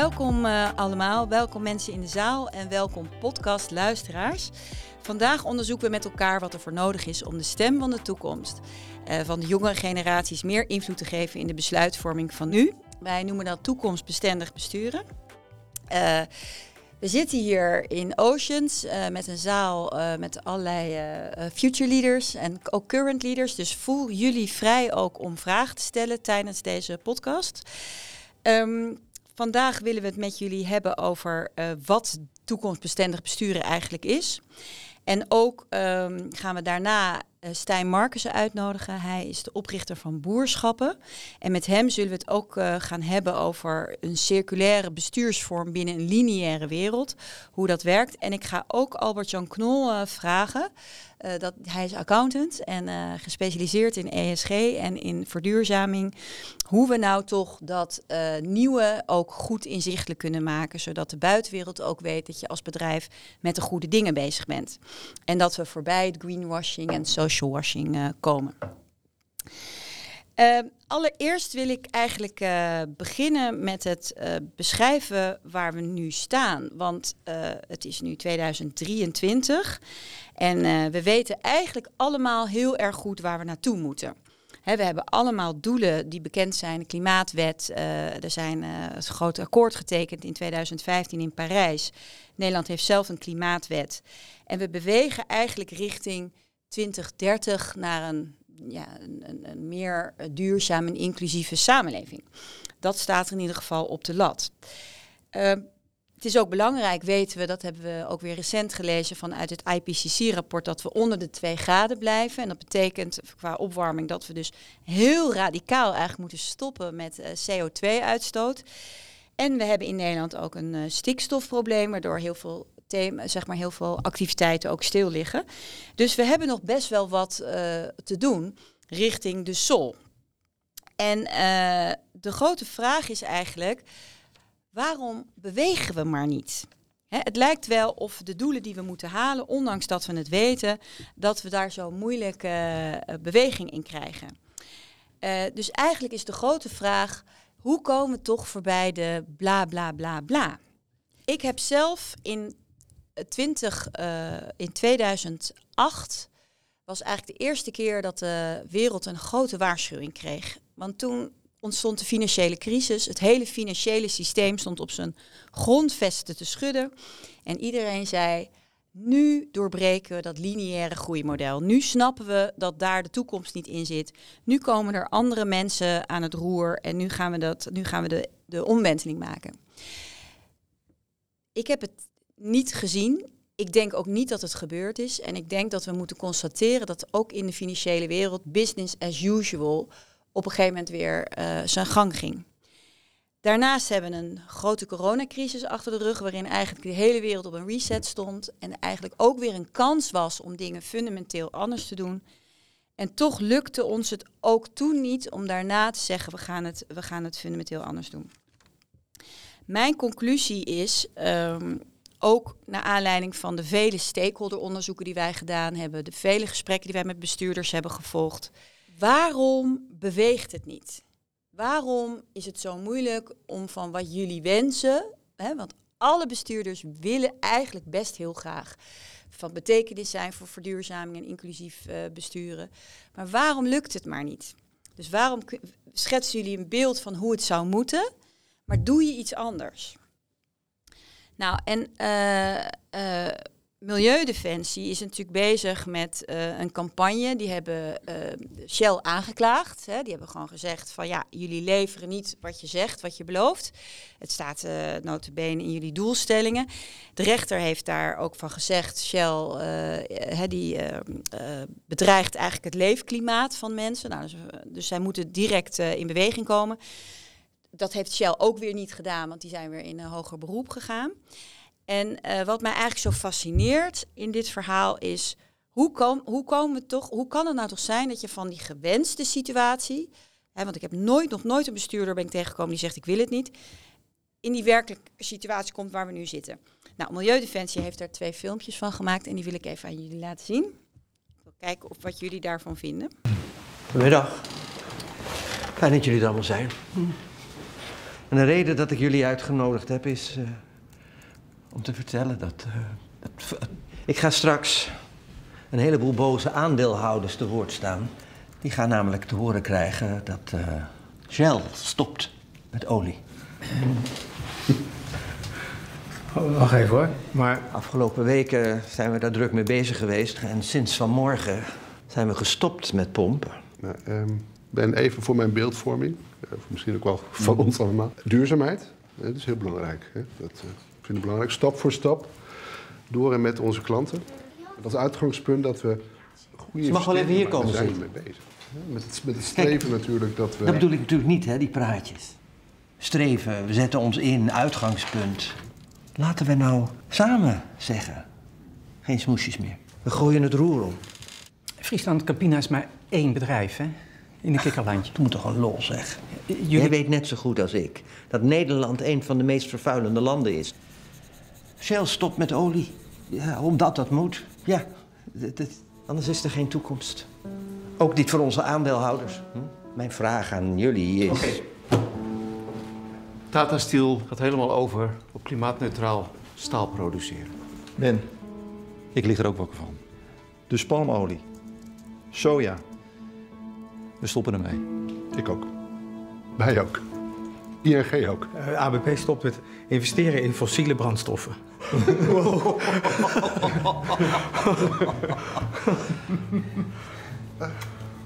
welkom uh, allemaal. Welkom mensen in de zaal en welkom podcastluisteraars. Vandaag onderzoeken we met elkaar wat er voor nodig is om de stem van de toekomst uh, van de jongere generaties meer invloed te geven in de besluitvorming van nu. Wij noemen dat toekomstbestendig besturen. Uh, we zitten hier in Oceans met een zaal met allerlei future leaders en ook current leaders. Dus voel jullie vrij ook om vragen te stellen tijdens deze podcast. Um, vandaag willen we het met jullie hebben over wat toekomstbestendig besturen eigenlijk is. En ook um, gaan we daarna uh, Stijn Markussen uitnodigen. Hij is de oprichter van Boerschappen. En met hem zullen we het ook uh, gaan hebben over een circulaire bestuursvorm binnen een lineaire wereld. Hoe dat werkt. En ik ga ook Albert-Jan Knol vragen. dat, hij is accountant en gespecialiseerd in ESG en in verduurzaming. Hoe we nou toch dat nieuwe ook goed inzichtelijk kunnen maken. Zodat de buitenwereld ook weet dat je als bedrijf met de goede dingen bezig bent. En dat we voorbij het greenwashing en social washing uh, komen. Uh, allereerst wil ik eigenlijk uh, beginnen met het beschrijven waar we nu staan. Want het is nu 2023 en we weten eigenlijk allemaal heel erg goed waar we naartoe moeten. We hebben allemaal doelen die bekend zijn. De klimaatwet, er zijn het grote akkoord getekend in 2015 in Parijs. Nederland heeft zelf een klimaatwet. En we bewegen eigenlijk richting 2030 naar een, ja, een, een, meer duurzame en inclusieve samenleving. Dat staat er in ieder geval op de lat. Uh, het is ook belangrijk, weten we, dat hebben we ook weer recent gelezen vanuit het IPCC-rapport, dat we onder de 2 graden blijven. En dat betekent qua opwarming dat we dus heel radicaal eigenlijk moeten stoppen met uh, CO2-uitstoot. En we hebben in Nederland ook een uh, stikstofprobleem, waardoor heel veel thema, zeg maar heel veel activiteiten ook stil liggen. Dus we hebben nog best wel wat uh, te doen richting de sol. En de grote vraag is eigenlijk, waarom bewegen we maar niet? Het lijkt wel of de doelen die we moeten halen, ondanks dat we het weten, dat we daar zo moeilijk uh, beweging in krijgen. dus eigenlijk is de grote vraag, hoe komen we toch voorbij de bla bla bla bla? Ik heb zelf in 20, uh, in 2008 was eigenlijk de eerste keer dat de wereld een grote waarschuwing kreeg. Want toen ontstond de financiële crisis. Het hele financiële systeem stond op zijn grondvesten te schudden. En iedereen zei, nu doorbreken we dat lineaire groeimodel. Nu snappen we dat daar de toekomst niet in zit. Nu komen er andere mensen aan het roer en nu gaan we, dat, nu gaan we de, de omwenteling maken. Ik heb het niet gezien. Ik denk ook niet dat het gebeurd is. En ik denk dat we moeten constateren dat ook in de financiële wereld business as usual op een gegeven moment weer uh, zijn gang ging. Daarnaast hebben we een grote coronacrisis achter de rug, waarin eigenlijk de hele wereld op een reset stond. En eigenlijk ook weer een kans was om dingen fundamenteel anders te doen. En toch lukte ons het ook toen niet om daarna te zeggen, we gaan het, we gaan het fundamenteel anders doen. Mijn conclusie is, um, ook naar aanleiding van de vele stakeholderonderzoeken die wij gedaan hebben, de vele gesprekken die wij met bestuurders hebben gevolgd. Waarom beweegt het niet? Waarom is het zo moeilijk om van wat jullie wensen, hè, want alle bestuurders willen eigenlijk best heel graag van betekenis zijn voor verduurzaming en inclusief uh, besturen. Maar waarom lukt het maar niet? Dus waarom schetsen jullie een beeld van hoe het zou moeten, maar doe je iets anders? Nou, en uh, Milieudefensie is natuurlijk bezig met uh, een campagne. Die hebben Shell aangeklaagd. Hè. Die hebben gewoon gezegd van ja, jullie leveren niet wat je zegt, wat je belooft. Het staat uh, notabene in jullie doelstellingen. De rechter heeft daar ook van gezegd, Shell die bedreigt eigenlijk het leefklimaat van mensen. Nou, dus, dus zij moeten direct in beweging komen dat heeft Shell ook weer niet gedaan, want die zijn weer in een hoger beroep gegaan. En uh, wat mij eigenlijk zo fascineert in dit verhaal is, hoe, kom, hoe, komen we toch, hoe kan het nou toch zijn dat je van die gewenste situatie, hè, want ik heb nooit, nog nooit een bestuurder ben ik tegengekomen die zegt ik wil het niet, in die werkelijke situatie komt waar we nu zitten. Nou, Milieudefensie heeft daar twee filmpjes van gemaakt en die wil ik even aan jullie laten zien. Ik wil kijken of wat jullie daarvan vinden. Goedemiddag. Fijn dat jullie er allemaal zijn. En de reden dat ik jullie uitgenodigd heb is uh, om te vertellen dat, uh, dat, Ik ga straks een heleboel boze aandeelhouders te woord staan. Die gaan namelijk te horen krijgen dat uh, Shell stopt met olie. Oh, wacht even hoor. Maar... Afgelopen weken zijn we daar druk mee bezig geweest. En sinds vanmorgen zijn we gestopt met pompen. Nou, um, ben even voor mijn beeldvorming. Uh, misschien ook wel van ons allemaal. Duurzaamheid, dat is heel belangrijk. Hè? Dat uh, vind ik belangrijk. Stap voor stap. Door en met onze klanten. Dat is uitgangspunt dat we goede. Ze mag wel even hier komen zitten. Daar zijn we mee bezig. Met het, met het streven Kijk, natuurlijk dat we. Dat bedoel ik natuurlijk niet, hè, die praatjes. Streven, we zetten ons in, uitgangspunt. Laten we nou samen zeggen. Geen smoesjes meer. We gooien het roer om. Friesland Campina is maar één bedrijf, hè? In een kikkerlandje. Me toch een lol, zeg. Jullie... Jij weet net zo goed als ik dat Nederland een van de meest vervuilende landen is. Shell stopt met olie. Ja, omdat dat moet. Ja, anders is er geen toekomst. Ook niet voor onze aandeelhouders. Hm? Mijn vraag aan jullie is... Okay. Tata Steel gaat helemaal over op klimaatneutraal staal produceren. Ben, ik lig er ook wakker van. Dus palmolie, soja. We stoppen ermee. Ik ook. Wij ook. ING ook. Uh, eh, ABP stopt met investeren in fossiele brandstoffen.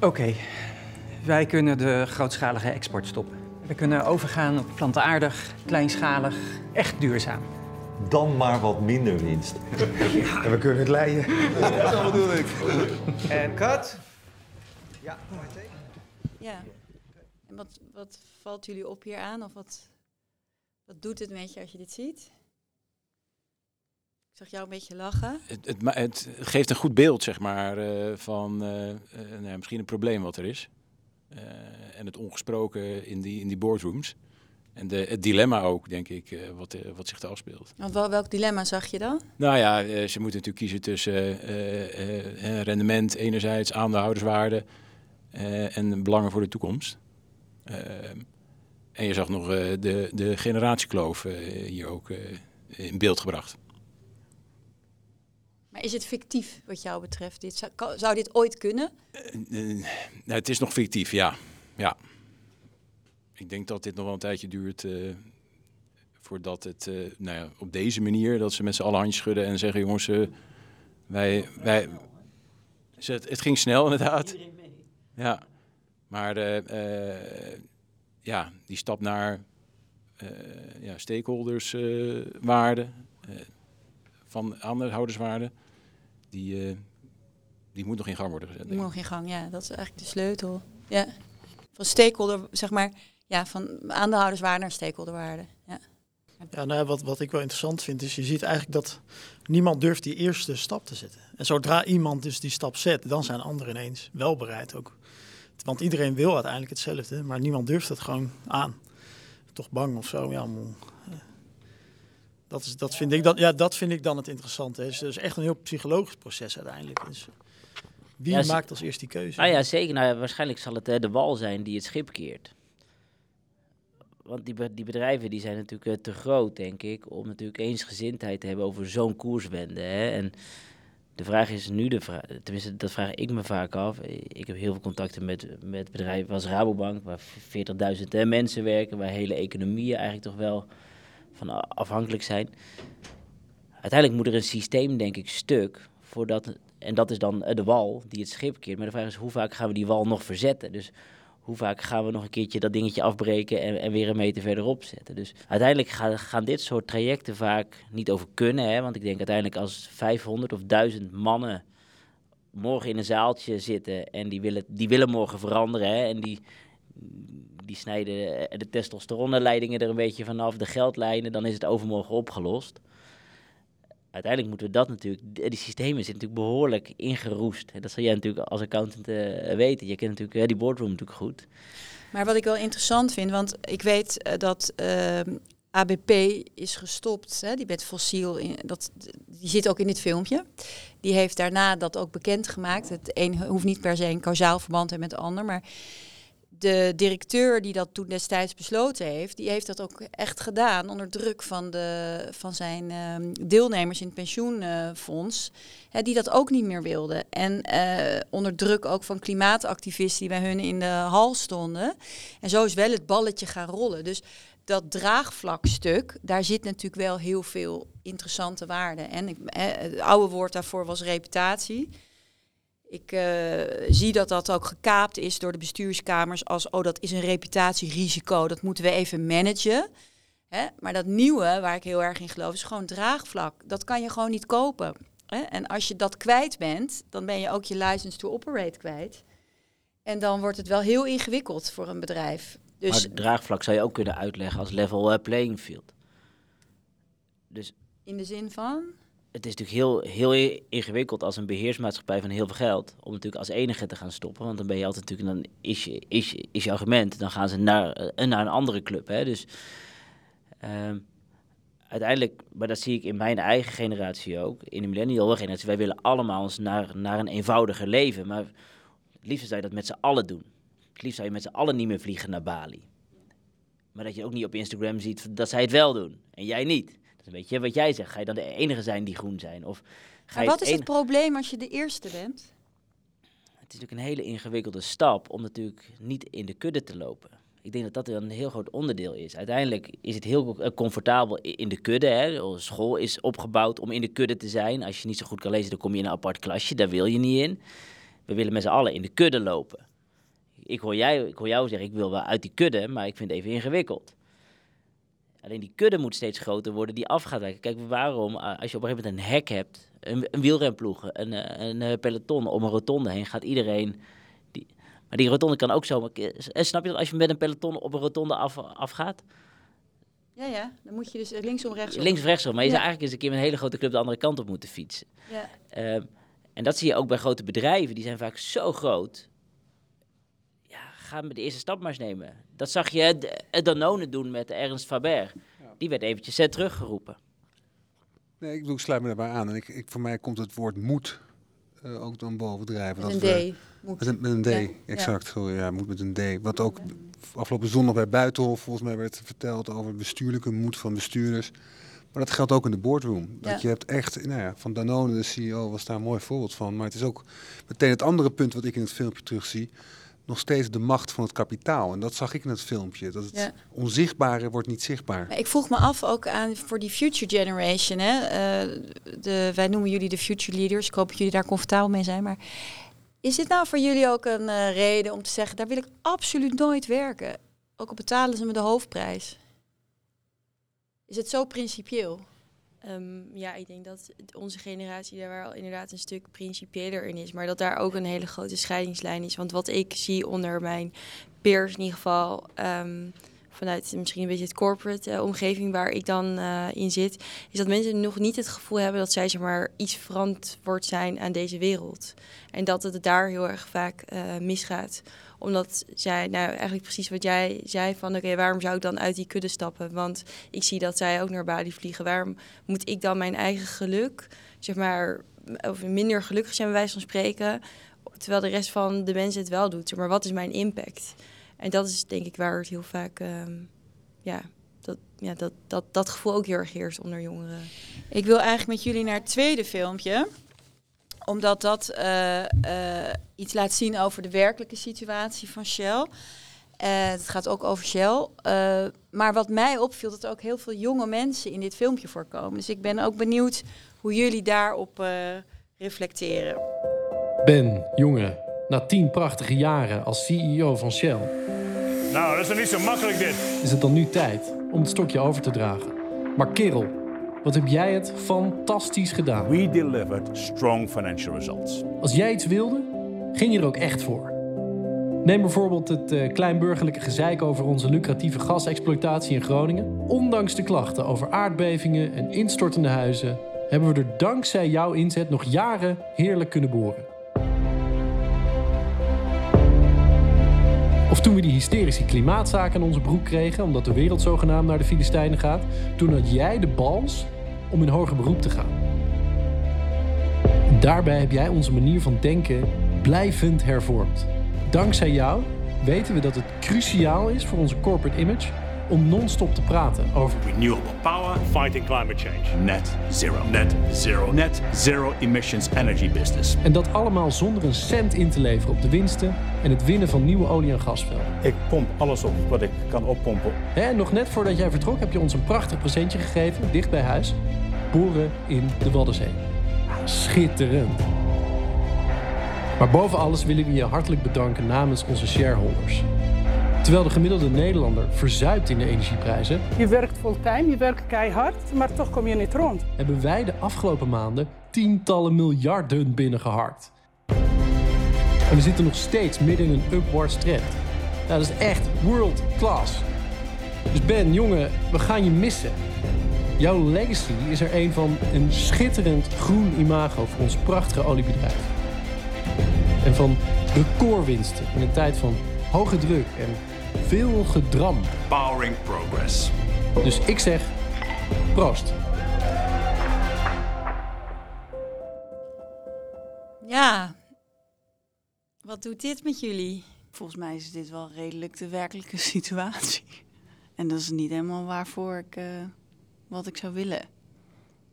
Oké, wij kunnen de grootschalige export stoppen. We kunnen overgaan op plantaardig, kleinschalig, echt duurzaam. Dan maar wat minder winst. Ja, en we kunnen het leiden. dat bedoel ik. En cut. Ja, Ja. En wat, wat valt jullie op hier aan? Of wat, wat doet het met je als je dit ziet? Ik zag jou een beetje lachen. Het, het, het geeft een goed beeld, zeg maar, uh, van uh, uh, nou, misschien een probleem wat er is. en het ongesproken in die, in die boardrooms. En de, het dilemma ook, denk ik, wat, wat zich daar afspeelt. Want wel, welk dilemma zag je dan? Nou ja, ze moeten natuurlijk kiezen tussen rendement enerzijds, aandeelhouderswaarde en belangen voor de toekomst. En je zag nog de, de generatiekloof hier ook in beeld gebracht. Maar is het fictief wat jou betreft? Dit, zou, zou dit ooit kunnen? Uh, uh, nou, het is nog fictief, ja. ja. Ik denk dat dit nog wel een tijdje duurt uh, voordat het nou ja, op deze manier, dat ze met z'n allen handjes schudden en zeggen, jongens, wij, wij, het, het, ging snel inderdaad. Ja, maar ja, die stap naar ja, stakeholderswaarde van aandeelhouderswaarde, die, uh, die moet nog in gang worden gezet. Die moet nog in gang, ja. Dat is eigenlijk de sleutel. Ja. Van stakeholder, zeg maar, ja, van aandeelhouderswaarde naar stakeholderwaarde. Ja. Ja, nou, wat, wat ik wel interessant vind, is je ziet eigenlijk dat niemand durft die eerste stap te zetten. En zodra iemand dus die stap zet, dan zijn anderen ineens wel bereid ook. Want iedereen wil uiteindelijk hetzelfde, maar niemand durft het gewoon aan. Toch bang of zo, ja, dat, is, dat, vind ik dan, ja, dat vind ik dan het interessante. Het is dus echt een heel psychologisch proces uiteindelijk. Dus wie maakt als eerste die keuze? Ah ja, zeker. Nou, waarschijnlijk zal het hè, de wal zijn die het schip keert. Want die, die bedrijven die zijn natuurlijk uh, te groot, denk ik, om natuurlijk eensgezindheid te hebben over zo'n koerswende. Hè? En de vraag is nu, de vraag, tenminste dat vraag ik me vaak af. Ik heb heel veel contacten met, met bedrijven als Rabobank, waar 40.000 mensen werken, waar hele economieën eigenlijk toch wel van afhankelijk zijn. Uiteindelijk moet er een systeem, denk ik, stuk voordat. En dat is dan de wal die het schip keert. Maar de vraag is, hoe vaak gaan we die wal nog verzetten? Dus hoe vaak gaan we nog een keertje dat dingetje afbreken en, en weer een meter verderop zetten? Dus uiteindelijk gaan, gaan dit soort trajecten vaak niet over kunnen. Hè? Want ik denk uiteindelijk als 500 of 1000 mannen morgen in een zaaltje zitten en die willen, die willen morgen veranderen. Hè? En die, die snijden de testosteronleidingen er een beetje vanaf, de geldlijnen, dan is het overmorgen opgelost. Uiteindelijk moeten we dat natuurlijk, die systemen zitten natuurlijk behoorlijk ingeroest. Dat zal jij natuurlijk als accountant uh, weten. Je kent natuurlijk uh, die boardroom natuurlijk goed. Maar wat ik wel interessant vind, want ik weet uh, dat ehm, ABP is gestopt, hè, die met fossiel, in, dat, die zit ook in dit filmpje. Die heeft daarna dat ook bekendgemaakt. Het een hoeft niet per se een kausaal verband te hebben met het ander, maar de directeur die dat toen destijds besloten heeft, die heeft dat ook echt gedaan onder druk van, de, van zijn ehm, deelnemers in het pensioenfonds, die dat ook niet meer wilden. En uh, onder druk ook van klimaatactivisten die bij hun in de hal stonden. En zo is wel het balletje gaan rollen. Dus dat draagvlakstuk, daar zit natuurlijk wel heel veel interessante waarde. En ik, het oude woord daarvoor was reputatie. Ik uh, zie dat dat ook gekaapt is door de bestuurskamers als, oh dat is een reputatierisico, dat moeten we even managen. Hè? Maar dat nieuwe, waar ik heel erg in geloof, is gewoon draagvlak. Dat kan je gewoon niet kopen. Hè? En als je dat kwijt bent, dan ben je ook je license to operate kwijt. En dan wordt het wel heel ingewikkeld voor een bedrijf. Dus maar draagvlak zou je ook kunnen uitleggen als level uh, playing field. Dus in de zin van? Het is natuurlijk heel, heel ingewikkeld als een beheersmaatschappij van heel veel geld om natuurlijk als enige te gaan stoppen. Want dan ben je altijd natuurlijk, dan is je, is, is je argument, dan gaan ze naar, uh, naar een andere club. Hè? Dus um, uiteindelijk, maar dat zie ik in mijn eigen generatie ook, in de millennial generatie, wij willen allemaal eens naar, naar een eenvoudiger leven. Maar het liefst zou je dat met z'n allen doen. Het liefst zou je met z'n allen niet meer vliegen naar Bali. Maar dat je ook niet op Instagram ziet dat zij het wel doen en jij niet. Weet je wat jij zegt? Ga je dan de enige zijn die groen zijn? Of ga wat is het probleem als je de eerste bent? Het is natuurlijk een hele ingewikkelde stap om natuurlijk niet in de kudde te lopen. Ik denk dat dat een heel groot onderdeel is. Uiteindelijk is het heel eh, comfortabel in de kudde. Hè. School is opgebouwd om in de kudde te zijn. Als je niet zo goed kan lezen, dan kom je in een apart klasje. Daar wil je niet in. We willen met z'n allen in de kudde lopen. Ik hoor, jij, ik hoor jou zeggen, ik wil wel uit die kudde, maar ik vind het even ingewikkeld. Alleen die kudde moet steeds groter worden die af gaat wijken. Kijk, waarom, eh, als je op een gegeven moment een hek hebt, een, een wielrenploeg, een, eh, een, een, peloton om een rotonde heen, gaat iedereen... Die, maar die rotonde kan ook zo... Eh, snap je dat als je met een peloton op een rotonde af, afgaat? Ja, ja, dan moet je dus linksom, rechtsom. Links of rechtsom, maar je zou eigenlijk eens een keer met een hele grote club de andere kant op moeten fietsen. Ja. Uh, en dat zie je ook bij grote bedrijven, die zijn vaak zo groot ga met de eerste stap maar eens nemen. Dat zag je de Danone doen met Ernst Faber. Die werd eventjes zet teruggeroepen. Nee, ik, doe, ik sluit me daarbij aan. En ik, ik, voor mij komt het woord moed uh, ook dan bovendrijven. Met dat een D. Met een, met een D, exact. Ja. Sorry, ja, moet met een D. Wat ook afgelopen zondag bij Buitenhof volgens mij werd verteld over bestuurlijke moed van bestuurders. Maar dat geldt ook in de boardroom. Dat je hebt echt, nou ja, van Danone, de CEO, was daar een mooi voorbeeld van. Maar het is ook meteen het andere punt wat ik in het filmpje terugzie nog steeds de macht van het kapitaal. En dat zag ik in het filmpje. Dat het onzichtbare wordt niet zichtbaar. Ik vroeg me af ook aan voor die future generation. Hè? Uh, de, wij noemen jullie de future leaders. Ik hoop dat jullie daar comfortabel mee zijn. Maar is dit nou voor jullie ook een uh, reden om te zeggen... daar wil ik absoluut nooit werken? Ook al betalen ze me de hoofdprijs. Is het zo principieel? Um, ja, ik denk dat onze generatie daar wel inderdaad een stuk principiëler in is. Maar dat daar ook een hele grote scheidingslijn is. Want wat ik zie onder mijn peers in ieder geval... Um, vanuit misschien een beetje het corporate uh, omgeving waar ik dan uh, in zit, is dat mensen nog niet het gevoel hebben dat zij zeg maar iets verantwoord zijn aan deze wereld. En dat het daar heel erg vaak uh, misgaat omdat zij, nou eigenlijk precies wat jij zei van oké, waarom zou ik dan uit die kudde stappen? Want ik zie dat zij ook naar Bali vliegen. Waarom moet ik dan mijn eigen geluk, zeg maar, of minder gelukkig zijn bij wijze van spreken, terwijl de rest van de mensen het wel doet? Zeg maar wat is mijn impact? En dat is denk ik waar het heel vaak, um, ja, dat, ja, dat, dat, dat gevoel ook heel erg heerst onder jongeren. Ik wil eigenlijk met jullie naar het tweede filmpje omdat dat uh, uh, iets laat zien over de werkelijke situatie van Shell. Uh, het gaat ook over Shell. maar wat mij opviel, dat er ook heel veel jonge mensen in dit filmpje voorkomen. Dus ik ben ook benieuwd hoe jullie daarop reflecteren. Ben, jongen, na tien prachtige jaren als CEO van Shell. Nou, dat is niet zo makkelijk dit. Is het dan nu tijd om het stokje over te dragen? Maar kerel, wat heb jij het fantastisch gedaan. We delivered strong financial results. Als jij iets wilde, ging je er ook echt voor. Neem bijvoorbeeld het uh, kleinburgerlijke gezeik over onze lucratieve gasexploitatie in Groningen. Ondanks de klachten over aardbevingen en instortende huizen, hebben we er dankzij jouw inzet nog jaren heerlijk kunnen boren. Of toen we die hysterische klimaatzaken in onze broek kregen, omdat de wereld zogenaamd naar de Filistijnen gaat, toen had jij de bals om in hoger beroep te gaan. daarbij heb jij onze manier van denken blijvend hervormd. Dankzij jou weten we dat het cruciaal is voor onze corporate image om non-stop te praten over renewable power, fighting climate change, net zero, net zero, net zero emissions energy business. En dat allemaal zonder een cent in te leveren op de winsten en het winnen van nieuwe olie- en gasvelden. Ik pomp alles op wat ik kan oppompen. En nog net voordat jij vertrok heb je ons een prachtig presentje gegeven, dicht bij huis. Boren in de Waddenzee. Ah, schitterend. Maar boven alles willen we je hartelijk bedanken namens onze shareholders. Terwijl de gemiddelde Nederlander verzuipt in de energieprijzen, Je werkt fulltime, je werkt keihard, maar toch kom je niet rond. hebben wij de afgelopen maanden tientallen miljarden binnengeharkt. En we zitten nog steeds midden in een upwards trend. Nou, dat is echt world class. Dus Ben, jongen, we gaan je missen. Jouw legacy is er een van een schitterend groen imago voor ons prachtige oliebedrijf. En van recordwinsten in een tijd van hoge druk en veel gedram. Powering progress. Dus ik zeg, proost. Ja. Wat doet dit met jullie? Volgens mij is dit wel redelijk de werkelijke situatie. En dat is niet helemaal waarvoor ik eh, wat ik zou willen.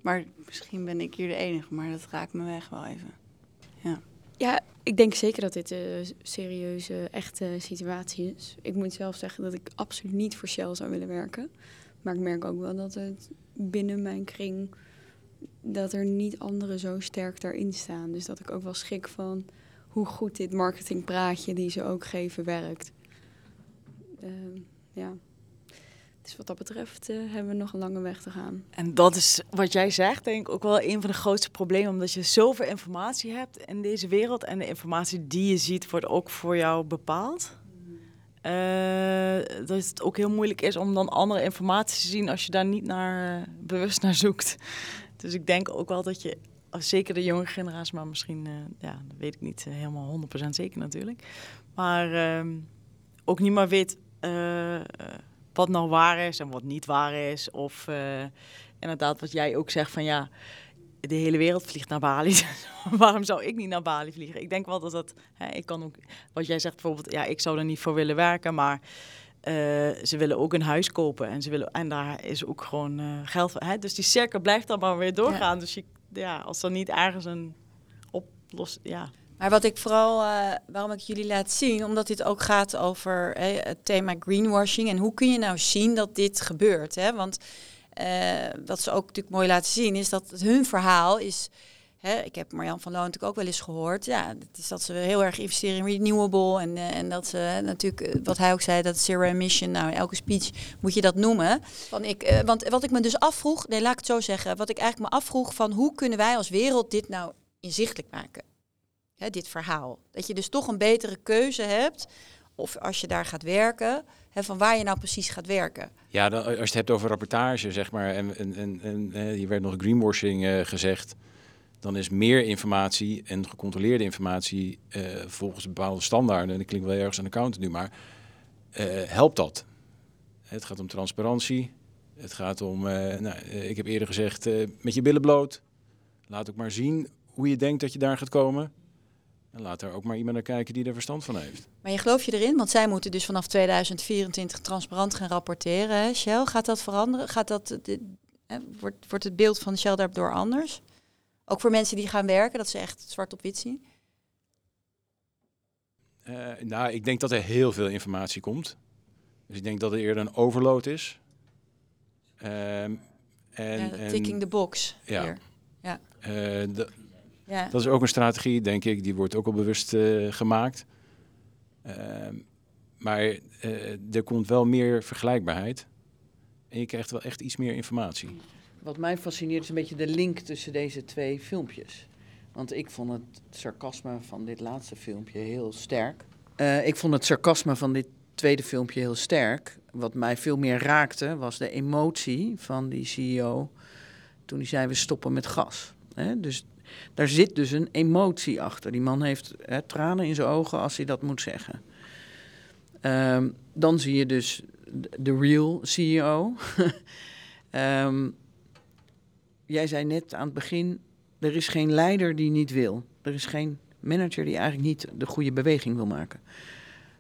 Maar misschien ben ik hier de enige, maar dat raakt me weg wel even. Ja. Ik denk zeker dat dit een serieuze, echte situatie is. Ik moet zelf zeggen dat ik absoluut niet voor Shell zou willen werken. Maar ik merk ook wel dat het binnen mijn kring... dat er niet anderen zo sterk daarin staan. Dus dat ik ook wel schrik van hoe goed dit marketingpraatje die ze ook geven werkt. Ehm, ja. Dus wat dat betreft eh, hebben we nog een lange weg te gaan. En dat is wat jij zegt, denk ik ook wel een van de grootste problemen. Omdat je zoveel informatie hebt in deze wereld. En de informatie die je ziet, wordt ook voor jou bepaald. Eh, dat het ook heel moeilijk is om dan andere informatie te zien als je daar niet naar, eh, bewust naar zoekt. Dus ik denk ook wel dat je, zeker de jonge generatie, maar misschien, ja, dat weet ik niet helemaal 100% zeker natuurlijk. Maar ehm, ook niet meer weet wat nou waar is en wat niet waar is. Of eh, inderdaad, wat jij ook zegt van ja, de hele wereld vliegt naar Bali. Waarom zou ik niet naar Bali vliegen? Ik denk wel dat dat, hè, ik kan ook, wat jij zegt bijvoorbeeld, ja, ik zou er niet voor willen werken, maar eh, ze willen ook een huis kopen en ze willen, en daar is ook gewoon eh, geld voor. Hè? Dus die cirkel blijft dan maar weer doorgaan. Dus je, ja, als er niet ergens een oplossing, ja. Maar wat ik vooral, eh, waarom ik jullie laat zien, omdat dit ook gaat over het thema greenwashing. En hoe kun je nou zien dat dit gebeurt? Hè? Want eh, wat ze ook natuurlijk mooi laten zien, is dat hun verhaal is. Hè, ik heb Marjan van Loon natuurlijk ook wel eens gehoord. Ja, het is dat ze heel erg investeren in renewable. En, eh, en dat ze natuurlijk, wat hij ook zei, dat zero emission. Nou, in elke speech moet je dat noemen. Ik, want wat ik me dus afvroeg, nee, laat ik het zo zeggen. Wat ik eigenlijk me afvroeg van hoe kunnen wij als wereld dit nou inzichtelijk maken? Hè, dit verhaal. Dat je dus toch een betere keuze hebt. Of als je daar gaat werken, hè, van waar je nou precies gaat werken. Ja, dan, als je het hebt over rapportage, zeg maar, en, hier werd nog greenwashing eh, gezegd, dan is meer informatie en gecontroleerde informatie eh, volgens bepaalde standaarden, en dat klinkt wel ergens aan de nu, maar eh, helpt dat? Het gaat om transparantie. Het gaat om, nou, ik heb eerder gezegd, met je billen bloot. Laat ook maar zien hoe je denkt dat je daar gaat komen. En laat er ook maar iemand naar kijken die er verstand van heeft. Maar je geloof je erin? Want zij moeten dus vanaf 2024 transparant gaan rapporteren. Hè? Shell, gaat dat veranderen? Gaat dat, eh, dit- hè, wordt, wordt het beeld van Shell daardoor anders? Ook voor mensen die gaan werken, dat ze echt zwart op wit zien? Eh, nou, ik denk dat er heel veel informatie komt. Dus ik denk dat er eerder een overload is. Ehm, en, Ja, en- ticking the box Ja. Ja. Eh, de- Ja. Dat is ook een strategie, denk ik. Die wordt ook al bewust eh, gemaakt. Ehm, maar eh, er komt wel meer vergelijkbaarheid. En je krijgt wel echt iets meer informatie. Wat mij fascineert is een beetje de link tussen deze twee filmpjes. Want ik vond het sarcasme van dit laatste filmpje heel sterk. Eh, ik vond het sarcasme van dit tweede filmpje heel sterk. Wat mij veel meer raakte was de emotie van die CEO toen hij zei we stoppen met gas. Hè? Dus daar zit dus een emotie achter. Die man heeft hè, tranen in zijn ogen als hij dat moet zeggen. Ehm, dan zie je dus de- real CEO. Ehm, jij zei net aan het begin, er is geen leider die niet wil. Er is geen manager die eigenlijk niet de goede beweging wil maken.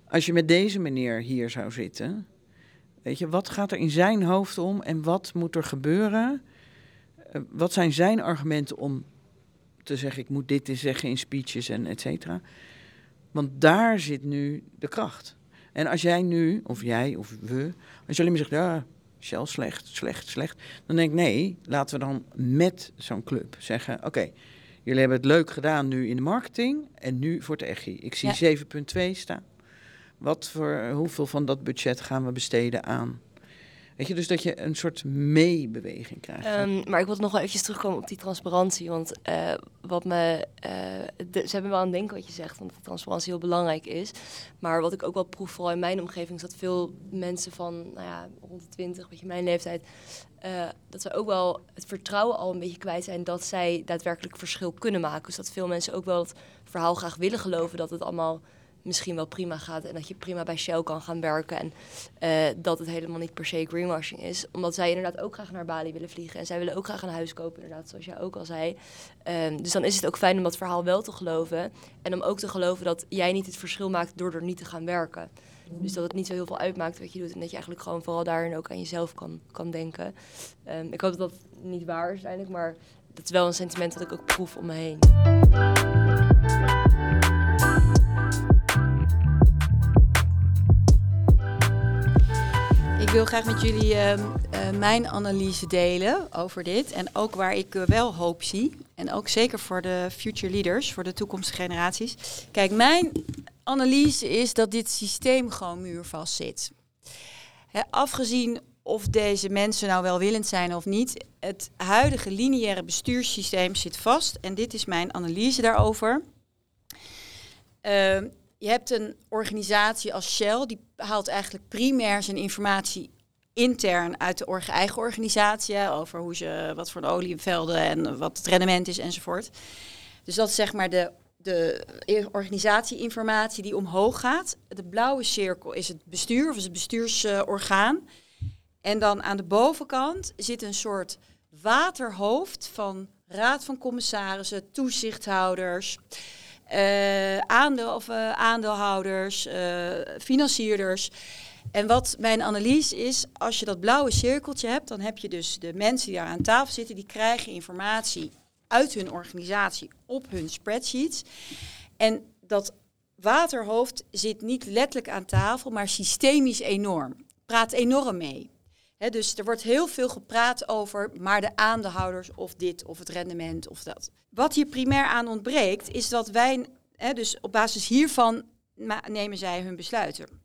als je met deze meneer hier zou zitten, weet je, wat gaat er in zijn hoofd om en wat moet er gebeuren? Uh, wat zijn zijn argumenten om te zeggen, ik moet dit zeggen in speeches en et cetera? Want daar zit nu de kracht. En als jij nu, of jij of we, als je alleen maar zegt, ja, Shell slecht, slecht, slecht. Dan denk ik, nee, laten we dan met zo'n club zeggen, oké, jullie hebben het leuk gedaan nu in de marketing en nu voor het EGI. Ik zie 7,2 staan. Wat voor, hoeveel van dat budget gaan we besteden aan Weet je, dus dat je een soort meebeweging krijgt. Um, maar ik wil nog wel eventjes terugkomen op die transparantie. Want uh, wat me. De, ze hebben wel aan denken wat je zegt, want transparantie heel belangrijk is. Maar wat ik ook wel proef, vooral in mijn omgeving, is dat veel mensen van nou ja, rond de 20, beetje mijn leeftijd. Uh, dat ze ook wel het vertrouwen al een beetje kwijt zijn dat zij daadwerkelijk verschil kunnen maken. Dus dat veel mensen ook wel het verhaal graag willen geloven dat het allemaal misschien wel prima gaat en dat je prima bij Shell kan gaan werken en uh, dat het helemaal niet per se greenwashing is. Omdat zij inderdaad ook graag naar Bali willen vliegen en zij willen ook graag een huis kopen, inderdaad, zoals jij ook al zei. Um, dus dan is het ook fijn om dat verhaal wel te geloven en om ook te geloven dat jij niet het verschil maakt door er niet te gaan werken. Dus dat het niet zo heel veel uitmaakt wat je doet en dat je eigenlijk gewoon vooral daarin ook aan jezelf kan, kan denken. Um, ik hoop dat dat niet waar is uiteindelijk, maar dat is wel een sentiment dat ik ook proef om me heen. Wil graag met jullie uh, uh, mijn analyse delen over dit. En ook waar ik uh, wel hoop zie. En ook zeker voor de future leaders, voor de toekomstige generaties. Kijk, mijn analyse is dat dit systeem gewoon muurvast zit. Afgezien of deze mensen nou welwillend zijn of niet, het huidige lineaire bestuurssysteem zit vast. En dit is mijn analyse daarover. Je hebt een organisatie als Shell, die haalt eigenlijk primair zijn informatie intern uit de eigen organisatie over hoe ze, wat voor de olievelden en wat het rendement is enzovoort. Dus dat is zeg maar de, de organisatieinformatie die omhoog gaat. De blauwe cirkel is het bestuur of is het bestuursorgaan. en dan aan de bovenkant zit een soort waterhoofd van raad van commissarissen, toezichthouders uh, aandeel, of, uh, aandeelhouders, uh, financierders. En wat mijn analyse is, als je dat blauwe cirkeltje hebt, dan heb je dus de mensen die daar aan tafel zitten, die krijgen informatie uit hun organisatie op hun spreadsheets. En dat waterhoofd zit niet letterlijk aan tafel, maar systemisch enorm. Praat enorm mee. Dus er wordt heel veel gepraat over, maar de aandeelhouders of dit of het rendement of dat. Wat hier primair aan ontbreekt, is dat wij, dus op basis hiervan nemen zij hun besluiten.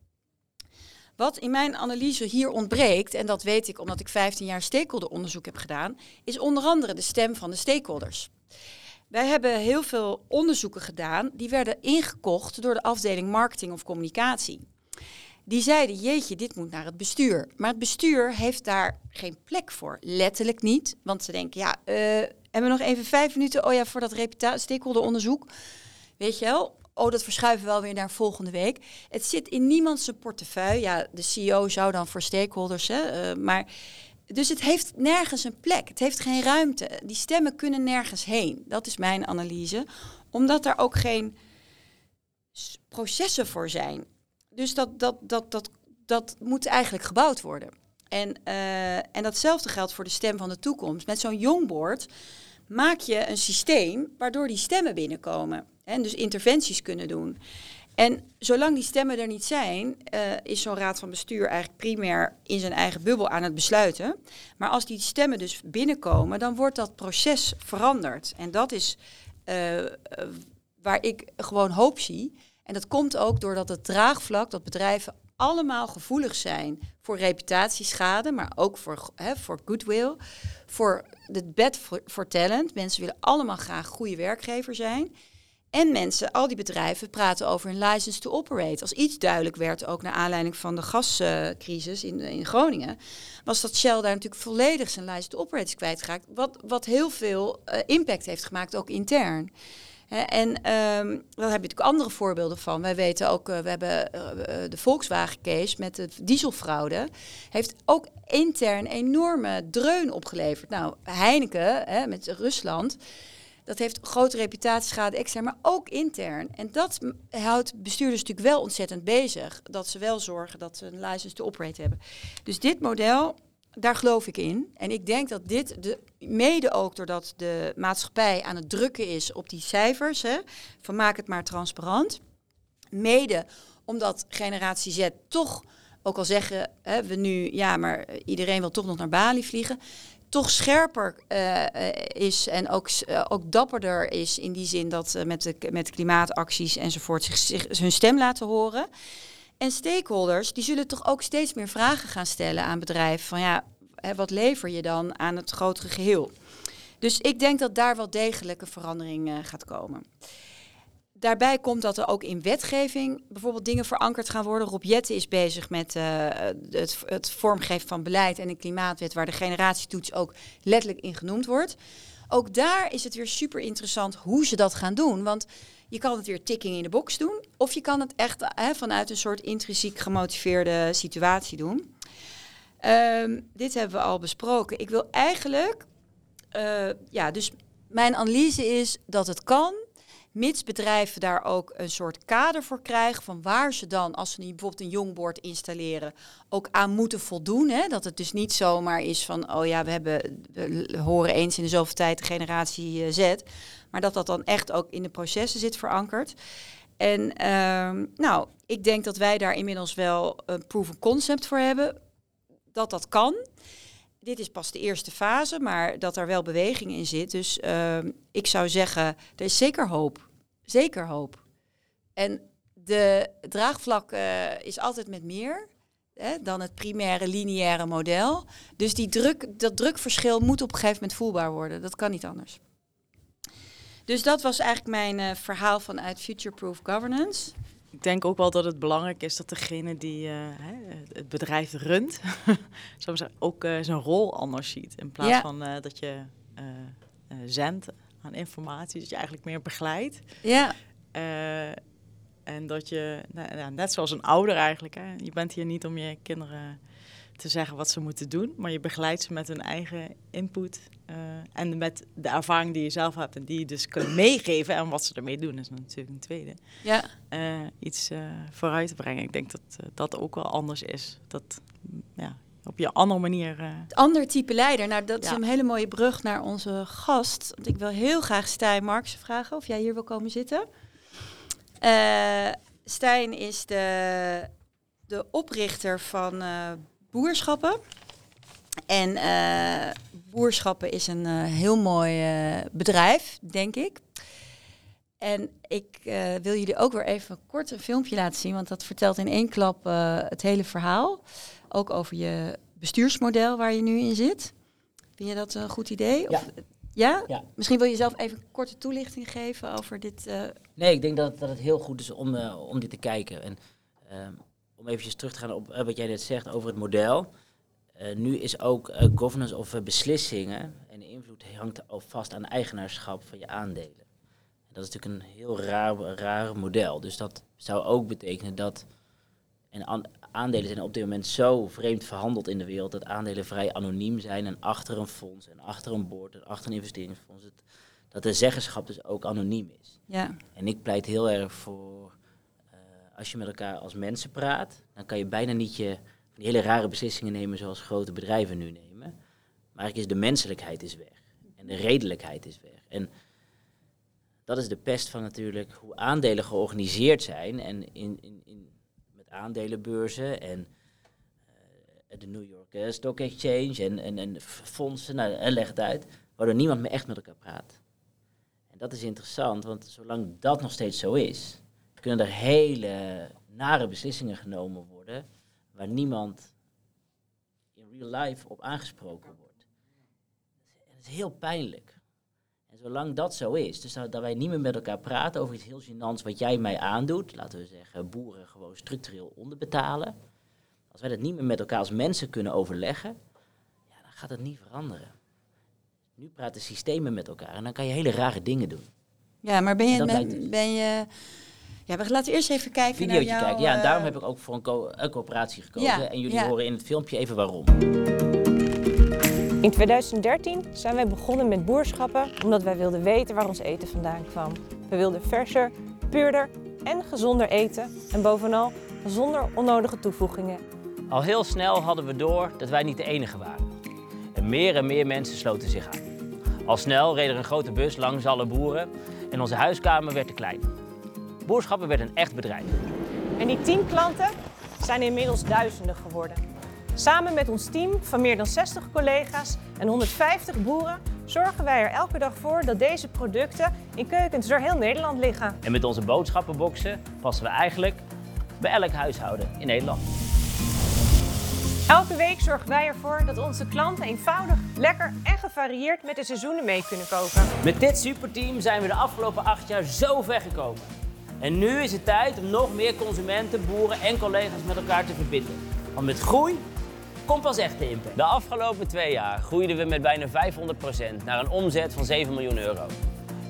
Wat in mijn analyse hier ontbreekt, en dat weet ik omdat ik 15 jaar stakeholderonderzoek heb gedaan, is onder andere de stem van de stakeholders. Wij hebben heel veel onderzoeken gedaan, die werden ingekocht door de afdeling marketing of communicatie die zeiden, jeetje, dit moet naar het bestuur. Maar het bestuur heeft daar geen plek voor. Letterlijk niet. Want ze denken, ja, uh, hebben we nog even vijf minuten oh ja, voor dat stakeholderonderzoek. Weet je wel? Oh, dat verschuiven we wel weer naar volgende week. Het zit in niemands portefeuille. Ja, de CEO zou dan voor stakeholders, hè, uh, maar... Dus het heeft nergens een plek. Het heeft geen ruimte. Die stemmen kunnen nergens heen. Dat is mijn analyse. Omdat er ook geen processen voor zijn. Dus dat, dat, dat, dat, dat moet eigenlijk gebouwd worden. En, uh, en datzelfde geldt voor de stem van de toekomst. Met zo'n jongboard maak je een systeem waardoor die stemmen binnenkomen. En dus interventies kunnen doen. En zolang die stemmen er niet zijn, uh, is zo'n raad van bestuur eigenlijk primair in zijn eigen bubbel aan het besluiten. Maar als die stemmen dus binnenkomen, dan wordt dat proces veranderd. En dat is uh, waar ik gewoon hoop zie. En dat komt ook doordat het draagvlak, dat bedrijven allemaal gevoelig zijn voor reputatieschade, maar ook voor, hè, voor goodwill, voor de bed voor talent. Mensen willen allemaal graag goede werkgever zijn. En mensen, al die bedrijven praten over een license to operate. Als iets duidelijk werd, ook naar aanleiding van de gascrisis in, in Groningen, was dat Shell daar natuurlijk volledig zijn license to operate is kwijtgeraakt. Wat, wat heel veel uh, impact heeft gemaakt, ook intern en um, daar heb je natuurlijk andere voorbeelden van. Wij weten ook, uh, we hebben uh, de Volkswagen-case met de dieselfraude. Heeft ook intern enorme dreun opgeleverd. Nou, Heineken hè, met Rusland. Dat heeft grote reputatieschade extern, maar ook intern. En dat houdt bestuurders natuurlijk wel ontzettend bezig. Dat ze wel zorgen dat ze een license to operate hebben. Dus dit model, daar geloof ik in. En ik denk dat dit, de, mede ook doordat de maatschappij aan het drukken is op die cijfers, hè, van maak het maar transparant. Mede omdat generatie Z toch, ook al zeggen hè, we nu, ja, maar iedereen wil toch nog naar Bali vliegen, toch scherper eh, is en ook, eh, ook dapperder is in die zin dat eh, met, de, met klimaatacties enzovoort zich, zich hun stem laten horen. En stakeholders, die zullen toch ook steeds meer vragen gaan stellen aan bedrijven van ja, wat lever je dan aan het grotere geheel? Dus ik denk dat daar wel degelijk een verandering eh, gaat komen. Daarbij komt dat er ook in wetgeving bijvoorbeeld dingen verankerd gaan worden. Rob Jetten is bezig met eh, het, het vormgeven van beleid en een klimaatwet waar de generatietoets ook letterlijk in genoemd wordt. Ook daar is het weer super interessant hoe ze dat gaan doen. Want je kan het weer ticking in de box doen. Of je kan het echt hè, vanuit een soort intrinsiek gemotiveerde situatie doen. Ehm, dit hebben we al besproken. Ik wil eigenlijk, eh, ja, dus mijn analyse is dat het kan, mits bedrijven daar ook een soort kader voor krijgen van waar ze dan, als ze bijvoorbeeld een jongbord installeren, ook aan moeten voldoen. Hè? Dat het dus niet zomaar is van, oh ja, we hebben, we horen eens in de zoveel tijd de generatie eh, Z, maar dat dat dan echt ook in de processen zit verankerd. En ehm, nou, ik denk dat wij daar inmiddels wel een proof of concept voor hebben dat dat kan. Dit is pas de eerste fase, maar dat er wel beweging in zit. Dus ehm, ik zou zeggen, er is zeker hoop. Zeker hoop. En de draagvlak eh, is altijd met meer hè, dan het primaire lineaire model. Dus die druk, dat drukverschil moet op een gegeven moment voelbaar worden. Dat kan niet anders. Dus dat was eigenlijk mijn eh, verhaal vanuit Future Proof Governance. Ik denk ook wel dat het belangrijk is dat degene die eh, het bedrijf runt, zeggen, ook eh, zijn rol anders ziet. In plaats Ja. van eh, dat je zendt aan informatie, dat je eigenlijk meer begeleidt. Ja. En dat je, nou, net zoals een ouder eigenlijk, hè, je bent hier niet om je kinderen te zeggen wat ze moeten doen, maar je begeleidt ze met hun eigen input eh, en met de ervaring die je zelf hebt en die je dus kunt meegeven en wat ze ermee doen is natuurlijk een tweede. Ja. Eh, iets eh, vooruit te brengen. Ik denk dat dat ook wel anders is. Dat mm, ja, op je andere manier. eh, ander type leider. Nou, dat is een hele mooie brug naar onze gast. Want ik wil heel graag Stijn Marks vragen of jij hier wil komen zitten. Stijn is de, de oprichter van Boerschappen. En eh, Boerschappen is een eh, heel mooi eh, bedrijf, denk ik. En ik wil jullie ook weer even kort een filmpje laten zien, want dat vertelt in één klap het hele verhaal. Ook over je bestuursmodel waar je nu in zit. Vind je dat een goed idee? Of, ja. Ja? Misschien wil je zelf even een korte toelichting geven over dit. Nee, ik denk dat, dat het heel goed is om, om dit te kijken. En ehm, om eventjes terug te gaan op eh, wat jij net zegt over het model. Eh, nu is ook eh, governance of beslissingen en de invloed hangt al vast aan eigenaarschap van je aandelen. En dat is natuurlijk een heel raar, raar model. Dus dat zou ook betekenen dat. En aan- aandelen zijn op dit moment zo vreemd verhandeld in de wereld dat aandelen vrij anoniem zijn en achter een fonds en achter een boord en achter een investeringsfonds. Het, dat de zeggenschap dus ook anoniem is. Ja. En ik pleit heel erg voor, als je met elkaar als mensen praat, dan kan je bijna niet je van die hele rare beslissingen nemen zoals grote bedrijven nu nemen. Maar eigenlijk is de menselijkheid is weg. En de redelijkheid is weg. En dat is de pest van natuurlijk hoe aandelen georganiseerd zijn. En in, in, in, met aandelenbeurzen en eh, de New York eh, Stock Exchange en, en, en fondsen, nou, en leg het uit, waardoor niemand meer echt met elkaar praat. En dat is interessant, want zolang dat nog steeds zo is, kunnen er hele nare beslissingen genomen worden waar niemand in real life op aangesproken wordt. En dat is heel pijnlijk. En zolang dat zo is, dus dat, dat wij niet meer met elkaar praten over iets heel gênants wat jij mij aandoet, laten we zeggen boeren gewoon structureel onderbetalen. Als wij dat niet meer met elkaar als mensen kunnen overleggen, ja, dan gaat het niet veranderen. Nu praten systemen met elkaar en dan kan je hele rare dingen doen. ja, maar ben En je, ben, lijkt ben je. Ja, we laten eerst even kijken Videootje naar jouw, kijken. Ja, en daarom eh, heb ik ook voor een, co- een coöperatie gekozen. Ja, en jullie ja. horen in het filmpje even waarom. In 2013 zijn wij begonnen met boerschappen omdat wij wilden weten waar ons eten vandaan kwam. We wilden verser, puurder en gezonder eten en bovenal zonder onnodige toevoegingen. Al heel snel hadden we door dat wij niet de enige waren. En meer en meer mensen sloten zich aan. Al snel reed er een grote bus langs alle boeren en onze huiskamer werd te klein. Boerschappen werd een echt bedrijf. En die 10 klanten zijn inmiddels duizenden geworden. Samen met ons team van meer dan 60 collega's en 150 boeren zorgen wij er elke dag voor dat deze producten in keukens door heel Nederland liggen. En met onze boodschappenboxen passen we eigenlijk bij elk huishouden in Nederland. Elke week zorgen wij ervoor dat onze klanten eenvoudig, lekker en gevarieerd met de seizoenen mee kunnen koken. Met dit superteam zijn we de afgelopen acht jaar zo ver gekomen. En nu is het tijd om nog meer consumenten, boeren en collega's met elkaar te verbinden. Want met groei komt pas echt de impact. De afgelopen twee jaar groeiden we met bijna 500% naar een omzet van 7 miljoen euro.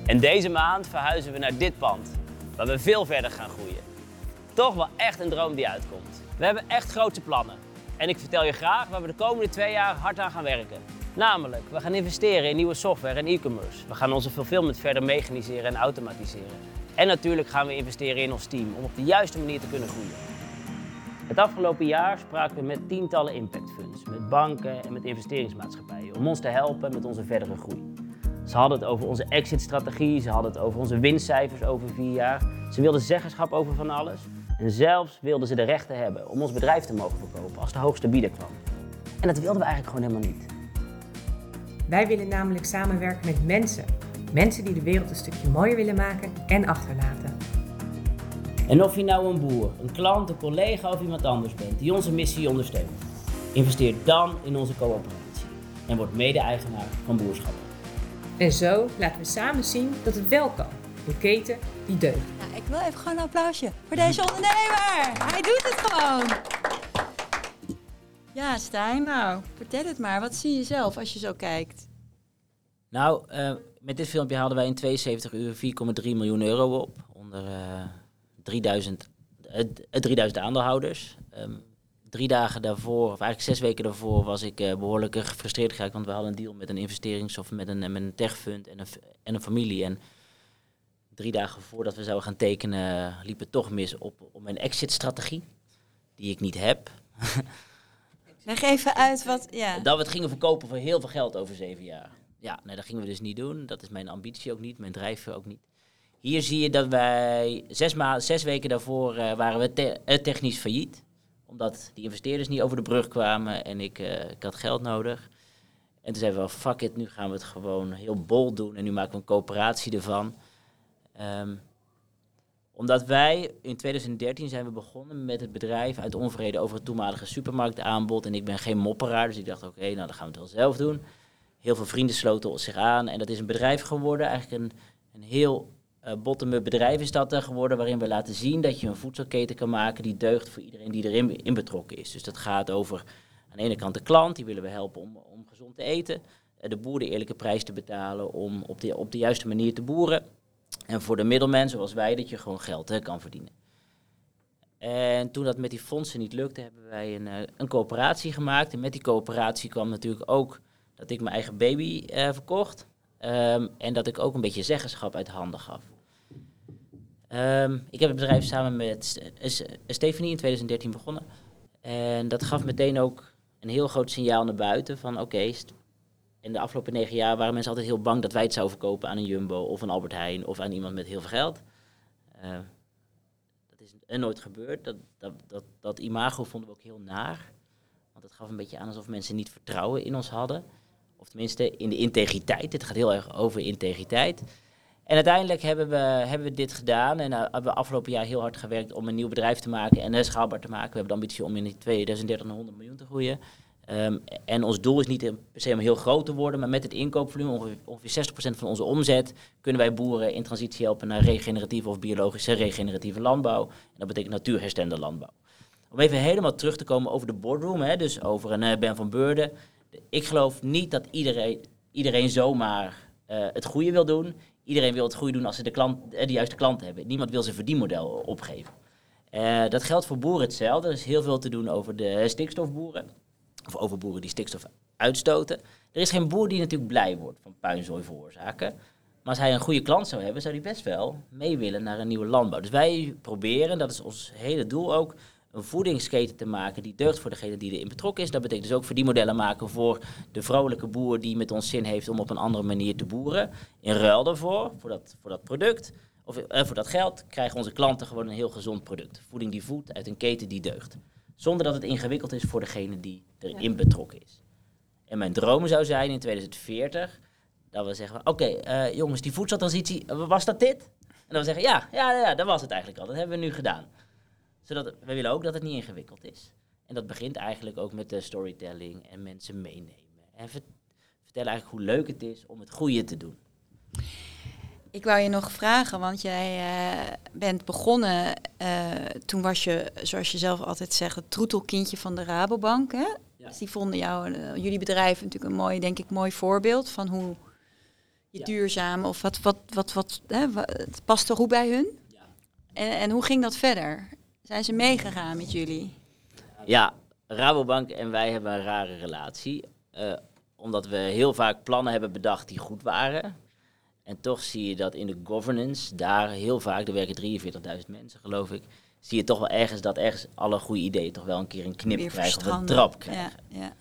En deze maand verhuizen we naar dit pand, waar we veel verder gaan groeien. Toch wel echt een droom die uitkomt. We hebben echt grote plannen. En ik vertel je graag waar we de komende twee jaar hard aan gaan werken. Namelijk, we gaan investeren in nieuwe software en e-commerce. We gaan onze fulfillment verder mechaniseren en automatiseren. En natuurlijk gaan we investeren in ons team om op de juiste manier te kunnen groeien. Het afgelopen jaar spraken we met tientallen impact funds, met banken en met investeringsmaatschappijen om ons te helpen met onze verdere groei. Ze hadden het over onze exit-strategie, ze hadden het over onze winstcijfers over vier jaar. Ze wilden zeggenschap over van alles. En zelfs wilden ze de rechten hebben om ons bedrijf te mogen verkopen als de hoogste bieder kwam. En dat wilden we eigenlijk gewoon helemaal niet. Wij willen namelijk samenwerken met mensen. Mensen die de wereld een stukje mooier willen maken en achterlaten. En of je nou een boer, een klant, een collega of iemand anders bent die onze missie ondersteunt, investeer dan in onze coöperatie en word mede-eigenaar van Boerschappen. En zo laten we samen zien dat het wel kan. Een keten die deugt. Nou, ik wil even gewoon een applausje voor deze ondernemer. Hij doet het gewoon. Ja, Stijn, nou, vertel het maar. Wat zie je zelf als je zo kijkt? Nou, uh, met dit filmpje haalden wij in 72 uur 4,3 miljoen euro op. Onder uh, 3000, uh, 3000 aandeelhouders. Um, drie dagen daarvoor, of eigenlijk zes weken daarvoor, was ik behoorlijk gefrustreerd geraakt. Want we hadden een deal met een investerings- of met een, met een techfund en een, en een familie. En drie dagen voordat we zouden gaan tekenen, liep het toch mis op, op mijn exit-strategie. Die ik niet heb. Leg even uit wat. Ja. Dat we het gingen verkopen voor heel veel geld over zeven jaar. Ja, nee, dat gingen we dus niet doen. Dat is mijn ambitie ook niet, mijn drijfveer ook niet. Hier zie je dat wij zes, ma zes weken daarvoor uh, waren we te technisch failliet. Omdat die investeerders niet over de brug kwamen en ik, uh, ik had geld nodig. En toen zeiden we, fuck it, nu gaan we het gewoon heel bol doen. En nu maken we een coöperatie ervan. Um, omdat wij in 2013 zijn we begonnen met het bedrijf uit onvrede over het toenmalige supermarktaanbod. En ik ben geen mopperaar, dus ik dacht oké, nou dan gaan we het wel zelf doen. Heel veel vrienden sloten zich aan en dat is een bedrijf geworden. Eigenlijk een, een heel uh, bottom-up bedrijf is dat er geworden, waarin we laten zien dat je een voedselketen kan maken die deugt voor iedereen die erin in betrokken is. Dus dat gaat over aan de ene kant de klant, die willen we helpen om, om gezond te eten. De boer de eerlijke prijs te betalen om op de, op de juiste manier te boeren. En voor de middelman, zoals wij, dat je gewoon geld kan verdienen. En toen dat met die fondsen niet lukte, hebben wij een, uh, een coöperatie gemaakt. En met die coöperatie kwam natuurlijk ook dat ik mijn eigen baby uh, verkocht. Um, en dat ik ook een beetje zeggenschap uit handen gaf. Um, ik heb het bedrijf samen met Stephanie in 2013 begonnen. En dat gaf meteen ook een heel groot signaal naar buiten van oké, in de afgelopen negen jaar waren mensen altijd heel bang dat wij het zouden verkopen aan een Jumbo of een Albert Heijn of aan iemand met heel veel geld. Uh, dat is nooit gebeurd. Dat, dat, dat, dat imago vonden we ook heel naar. Want het gaf een beetje aan alsof mensen niet vertrouwen in ons hadden. Of tenminste in de integriteit. Het gaat heel erg over integriteit. En uiteindelijk hebben we, hebben we dit gedaan. En uh, hebben we afgelopen jaar heel hard gewerkt om een nieuw bedrijf te maken en uh, schaalbaar te maken. We hebben de ambitie om in 2030 naar 100 miljoen te groeien. Um, en ons doel is niet per se om heel groot te worden, maar met het inkoopvolume, ongeveer, ongeveer 60% van onze omzet, kunnen wij boeren in transitie helpen naar regeneratieve of biologische regeneratieve landbouw. En dat betekent natuurherstellende landbouw. Om even helemaal terug te komen over de boardroom, hè, dus over een uh, Ben van Beurden. Ik geloof niet dat iedereen, iedereen zomaar uh, het goede wil doen. Iedereen wil het goede doen als ze de, klant, uh, de juiste klant hebben. Niemand wil zijn verdienmodel opgeven. Uh, dat geldt voor boeren hetzelfde. Er is heel veel te doen over de stikstofboeren of over boeren die stikstof uitstoten. Er is geen boer die natuurlijk blij wordt van puinzooi veroorzaken. Maar als hij een goede klant zou hebben, zou hij best wel mee willen naar een nieuwe landbouw. Dus wij proberen, dat is ons hele doel ook, een voedingsketen te maken die deugt voor degene die erin betrokken is. Dat betekent dus ook voor die modellen maken voor de vrolijke boer die met ons zin heeft om op een andere manier te boeren. In ruil daarvoor, voor dat, voor dat product, of eh, voor dat geld, krijgen onze klanten gewoon een heel gezond product. Voeding die voedt uit een keten die deugt. Zonder dat het ingewikkeld is voor degene die erin betrokken is. En mijn droom zou zijn in 2040 dat we zeggen, oké eh, jongens, die voedseltransitie, was dat dit? En dan we zeggen, ja, ja, ja, dat was het eigenlijk al. Dat hebben we nu gedaan. Zodat, we willen ook dat het niet ingewikkeld is. En dat begint eigenlijk ook met de storytelling en mensen meenemen. En vertellen eigenlijk hoe leuk het is om het goede te doen. Ik wou je nog vragen, want jij uh, bent begonnen, uh, toen was je, zoals je zelf altijd zegt, het troetelkindje van de Rabobank. Hè? Ja. Dus die vonden jou, uh, jullie bedrijf natuurlijk een mooi, denk ik, mooi voorbeeld van hoe je ja. duurzaam of wat, wat, wat, wat, hè, het past er goed bij hun. Ja. En, en hoe ging dat verder? Zijn ze meegegaan met jullie? Ja, Rabobank en wij hebben een rare relatie. omdat we heel vaak plannen hebben bedacht die goed waren. En toch zie je dat in de governance, daar heel vaak, er werken 43.000 mensen geloof ik, zie je toch wel ergens dat ergens alle goede ideeën toch wel een keer een knip Weer krijgen of een trap krijgen. Ja, ja.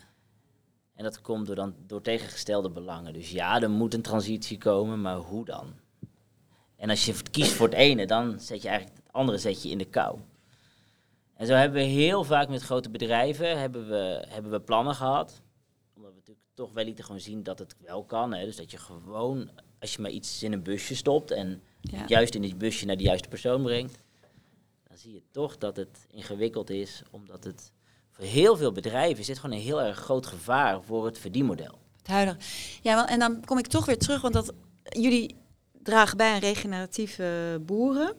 En dat komt door, dan, door tegengestelde belangen. Dus ja, er moet een transitie komen, maar hoe dan? En als je kiest voor het ene, dan zet je eigenlijk het andere zet je in de kou. En zo hebben we heel vaak met grote bedrijven hebben we, hebben we plannen gehad. Omdat we natuurlijk toch wel lieten gewoon zien dat het wel kan. Hè? Dus dat je gewoon als je maar iets in een busje stopt en juist in dit busje naar de juiste persoon brengt, dan zie je toch dat het ingewikkeld is, omdat het voor heel veel bedrijven zit gewoon een heel erg groot gevaar voor het verdienmodel. Het huidige. Ja, en dan kom ik toch weer terug, want dat, jullie dragen bij aan regeneratieve boeren.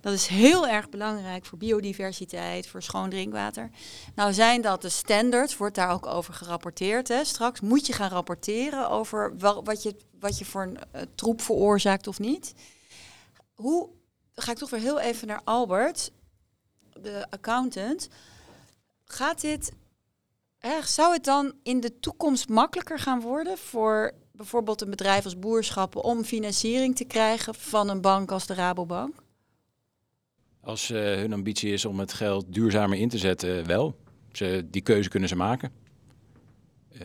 Dat is heel erg belangrijk voor biodiversiteit, voor schoon drinkwater. Nou zijn dat de standards, wordt daar ook over gerapporteerd. Hè? Straks moet je gaan rapporteren over wel, wat, je, wat je voor een uh, troep veroorzaakt of niet. Hoe, ga ik toch weer heel even naar Albert, de accountant. Gaat dit, zou het dan in de toekomst makkelijker gaan worden voor bijvoorbeeld een bedrijf als boerschappen om financiering te krijgen van een bank als de Rabobank? Als uh, hun ambitie is om het geld duurzamer in te zetten, wel. Ze, die keuze kunnen ze maken. Uh,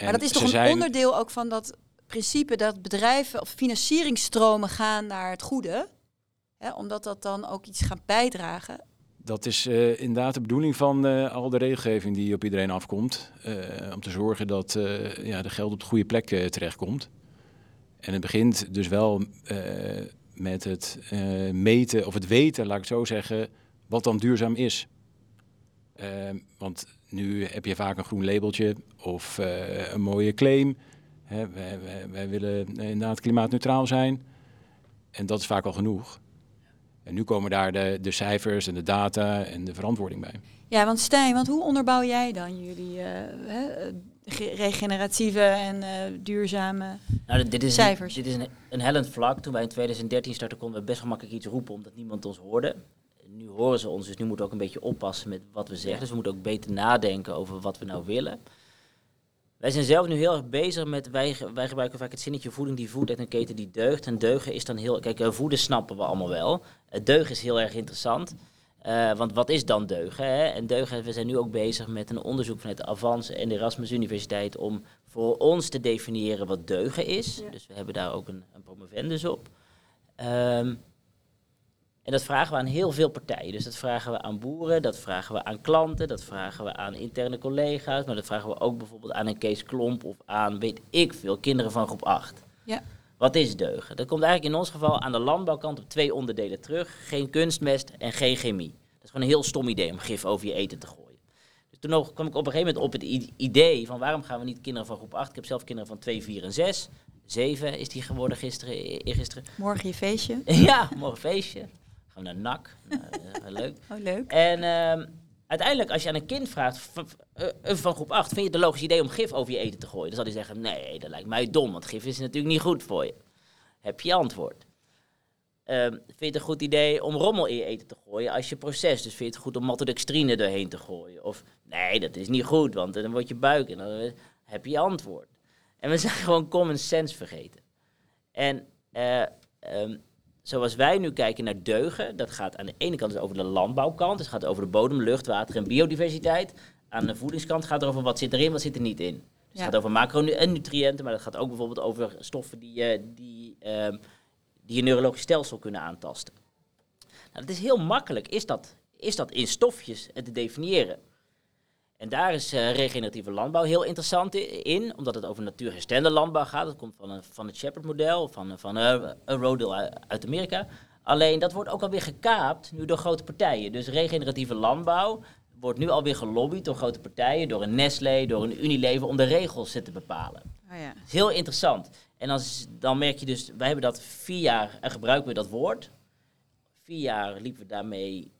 maar dat is toch een zijn... onderdeel ook van dat principe dat bedrijven of financieringsstromen gaan naar het goede? Hè, omdat dat dan ook iets gaat bijdragen. Dat is uh, inderdaad de bedoeling van uh, al de regelgeving die op iedereen afkomt. Om te zorgen dat ja, de geld op de goede plek terechtkomt. En het begint dus wel met het uh, meten of het weten, laat ik zo zeggen, wat dan duurzaam is. Uh, want nu heb je vaak een groen labeltje of uh, een mooie claim. Hè, wij, wij, willen inderdaad klimaatneutraal zijn. En dat is vaak al genoeg. En nu komen daar de, de cijfers en de data en de verantwoording bij. Ja, want Stijn, want hoe onderbouw jij dan jullie regeneratieve en uh, duurzame nou, dit is cijfers. Een, dit is een, een hellend vlak. Toen wij in 2013 startten, konden we best wel makkelijk iets roepen omdat niemand ons hoorde. Nu horen ze ons, dus nu moeten we ook een beetje oppassen met wat we zeggen. Dus we moeten ook beter nadenken over wat we nou willen. Wij zijn zelf nu heel erg bezig met, wij, wij gebruiken vaak het zinnetje voeding die voedt uit een keten die deugt. En deugen is dan heel, kijk, voeden snappen we allemaal wel. Het deugen is heel erg interessant. Uh, want wat is dan deugen? Hè? En deugen, we zijn nu ook bezig met een onderzoek vanuit de Avans en de Erasmus Universiteit om voor ons te definiëren wat deugen is. Dus we hebben daar ook een, een promovendus op. Um, en dat vragen we aan heel veel partijen. Dus dat vragen we aan boeren, dat vragen we aan klanten, dat vragen we aan interne collega's, maar dat vragen we ook bijvoorbeeld aan een Kees Klomp of aan, weet ik veel, kinderen van groep 8. Ja. Wat is deugen? Dat komt eigenlijk in ons geval aan de landbouwkant op twee onderdelen terug. Geen kunstmest en geen chemie. Dat is gewoon een heel stom idee om gif over je eten te gooien. Dus toen nog kwam ik op een gegeven moment op het idee van waarom gaan we niet kinderen van groep 8? Ik heb zelf kinderen van 2, 4 en 6. 7 is die geworden gisteren. Morgen je feestje? ja, morgen feestje. Gaan naar NAC. nou, leuk. Oh, leuk. En uh, uiteindelijk, als je aan een kind vraagt eh, eh, van groep 8, vind je het een logisch idee om gif over je eten te gooien? Dan zal hij zeggen, nee, dat lijkt mij dom, want gif is natuurlijk niet goed voor je. Heb je antwoord. Um, vind je het een goed idee om rommel in je eten te gooien als je proces? Dus vind je het goed om maltodextrine doorheen te gooien? Of nee, dat is niet goed, want dan wordt je buik en dan heb je je antwoord. En we zijn gewoon common sense vergeten. En eh, ehm, zoals wij nu kijken naar deugen, dat gaat aan de ene kant dus over de landbouwkant. Dus het gaat over de bodem, lucht, water en biodiversiteit. Aan de voedingskant gaat het over wat zit erin, wat zit er niet in. Dus Ja. Het gaat over macronutriënten, maar dat gaat ook bijvoorbeeld over stoffen die, eh, die, ehm, die je neurologisch stelsel kunnen aantasten. Nou, dat is heel makkelijk, is dat, is dat in stofjes te definiëren. En daar is eh, regeneratieve landbouw heel interessant in, omdat het over natuurherstellende landbouw gaat. Dat komt van, een, van het Shepard-model, van, van uh, Rodel uit- uit Amerika. Alleen dat wordt ook alweer gekaapt nu door grote partijen. Dus regeneratieve landbouw wordt nu alweer gelobbyd door grote partijen, door een Nestlé, door een Unilever, om de regels te bepalen. Oh ja. Dat is heel interessant. En als, dan merk je dus, wij hebben dat vier jaar en gebruiken we dat woord. Vier jaar liepen we daarmee,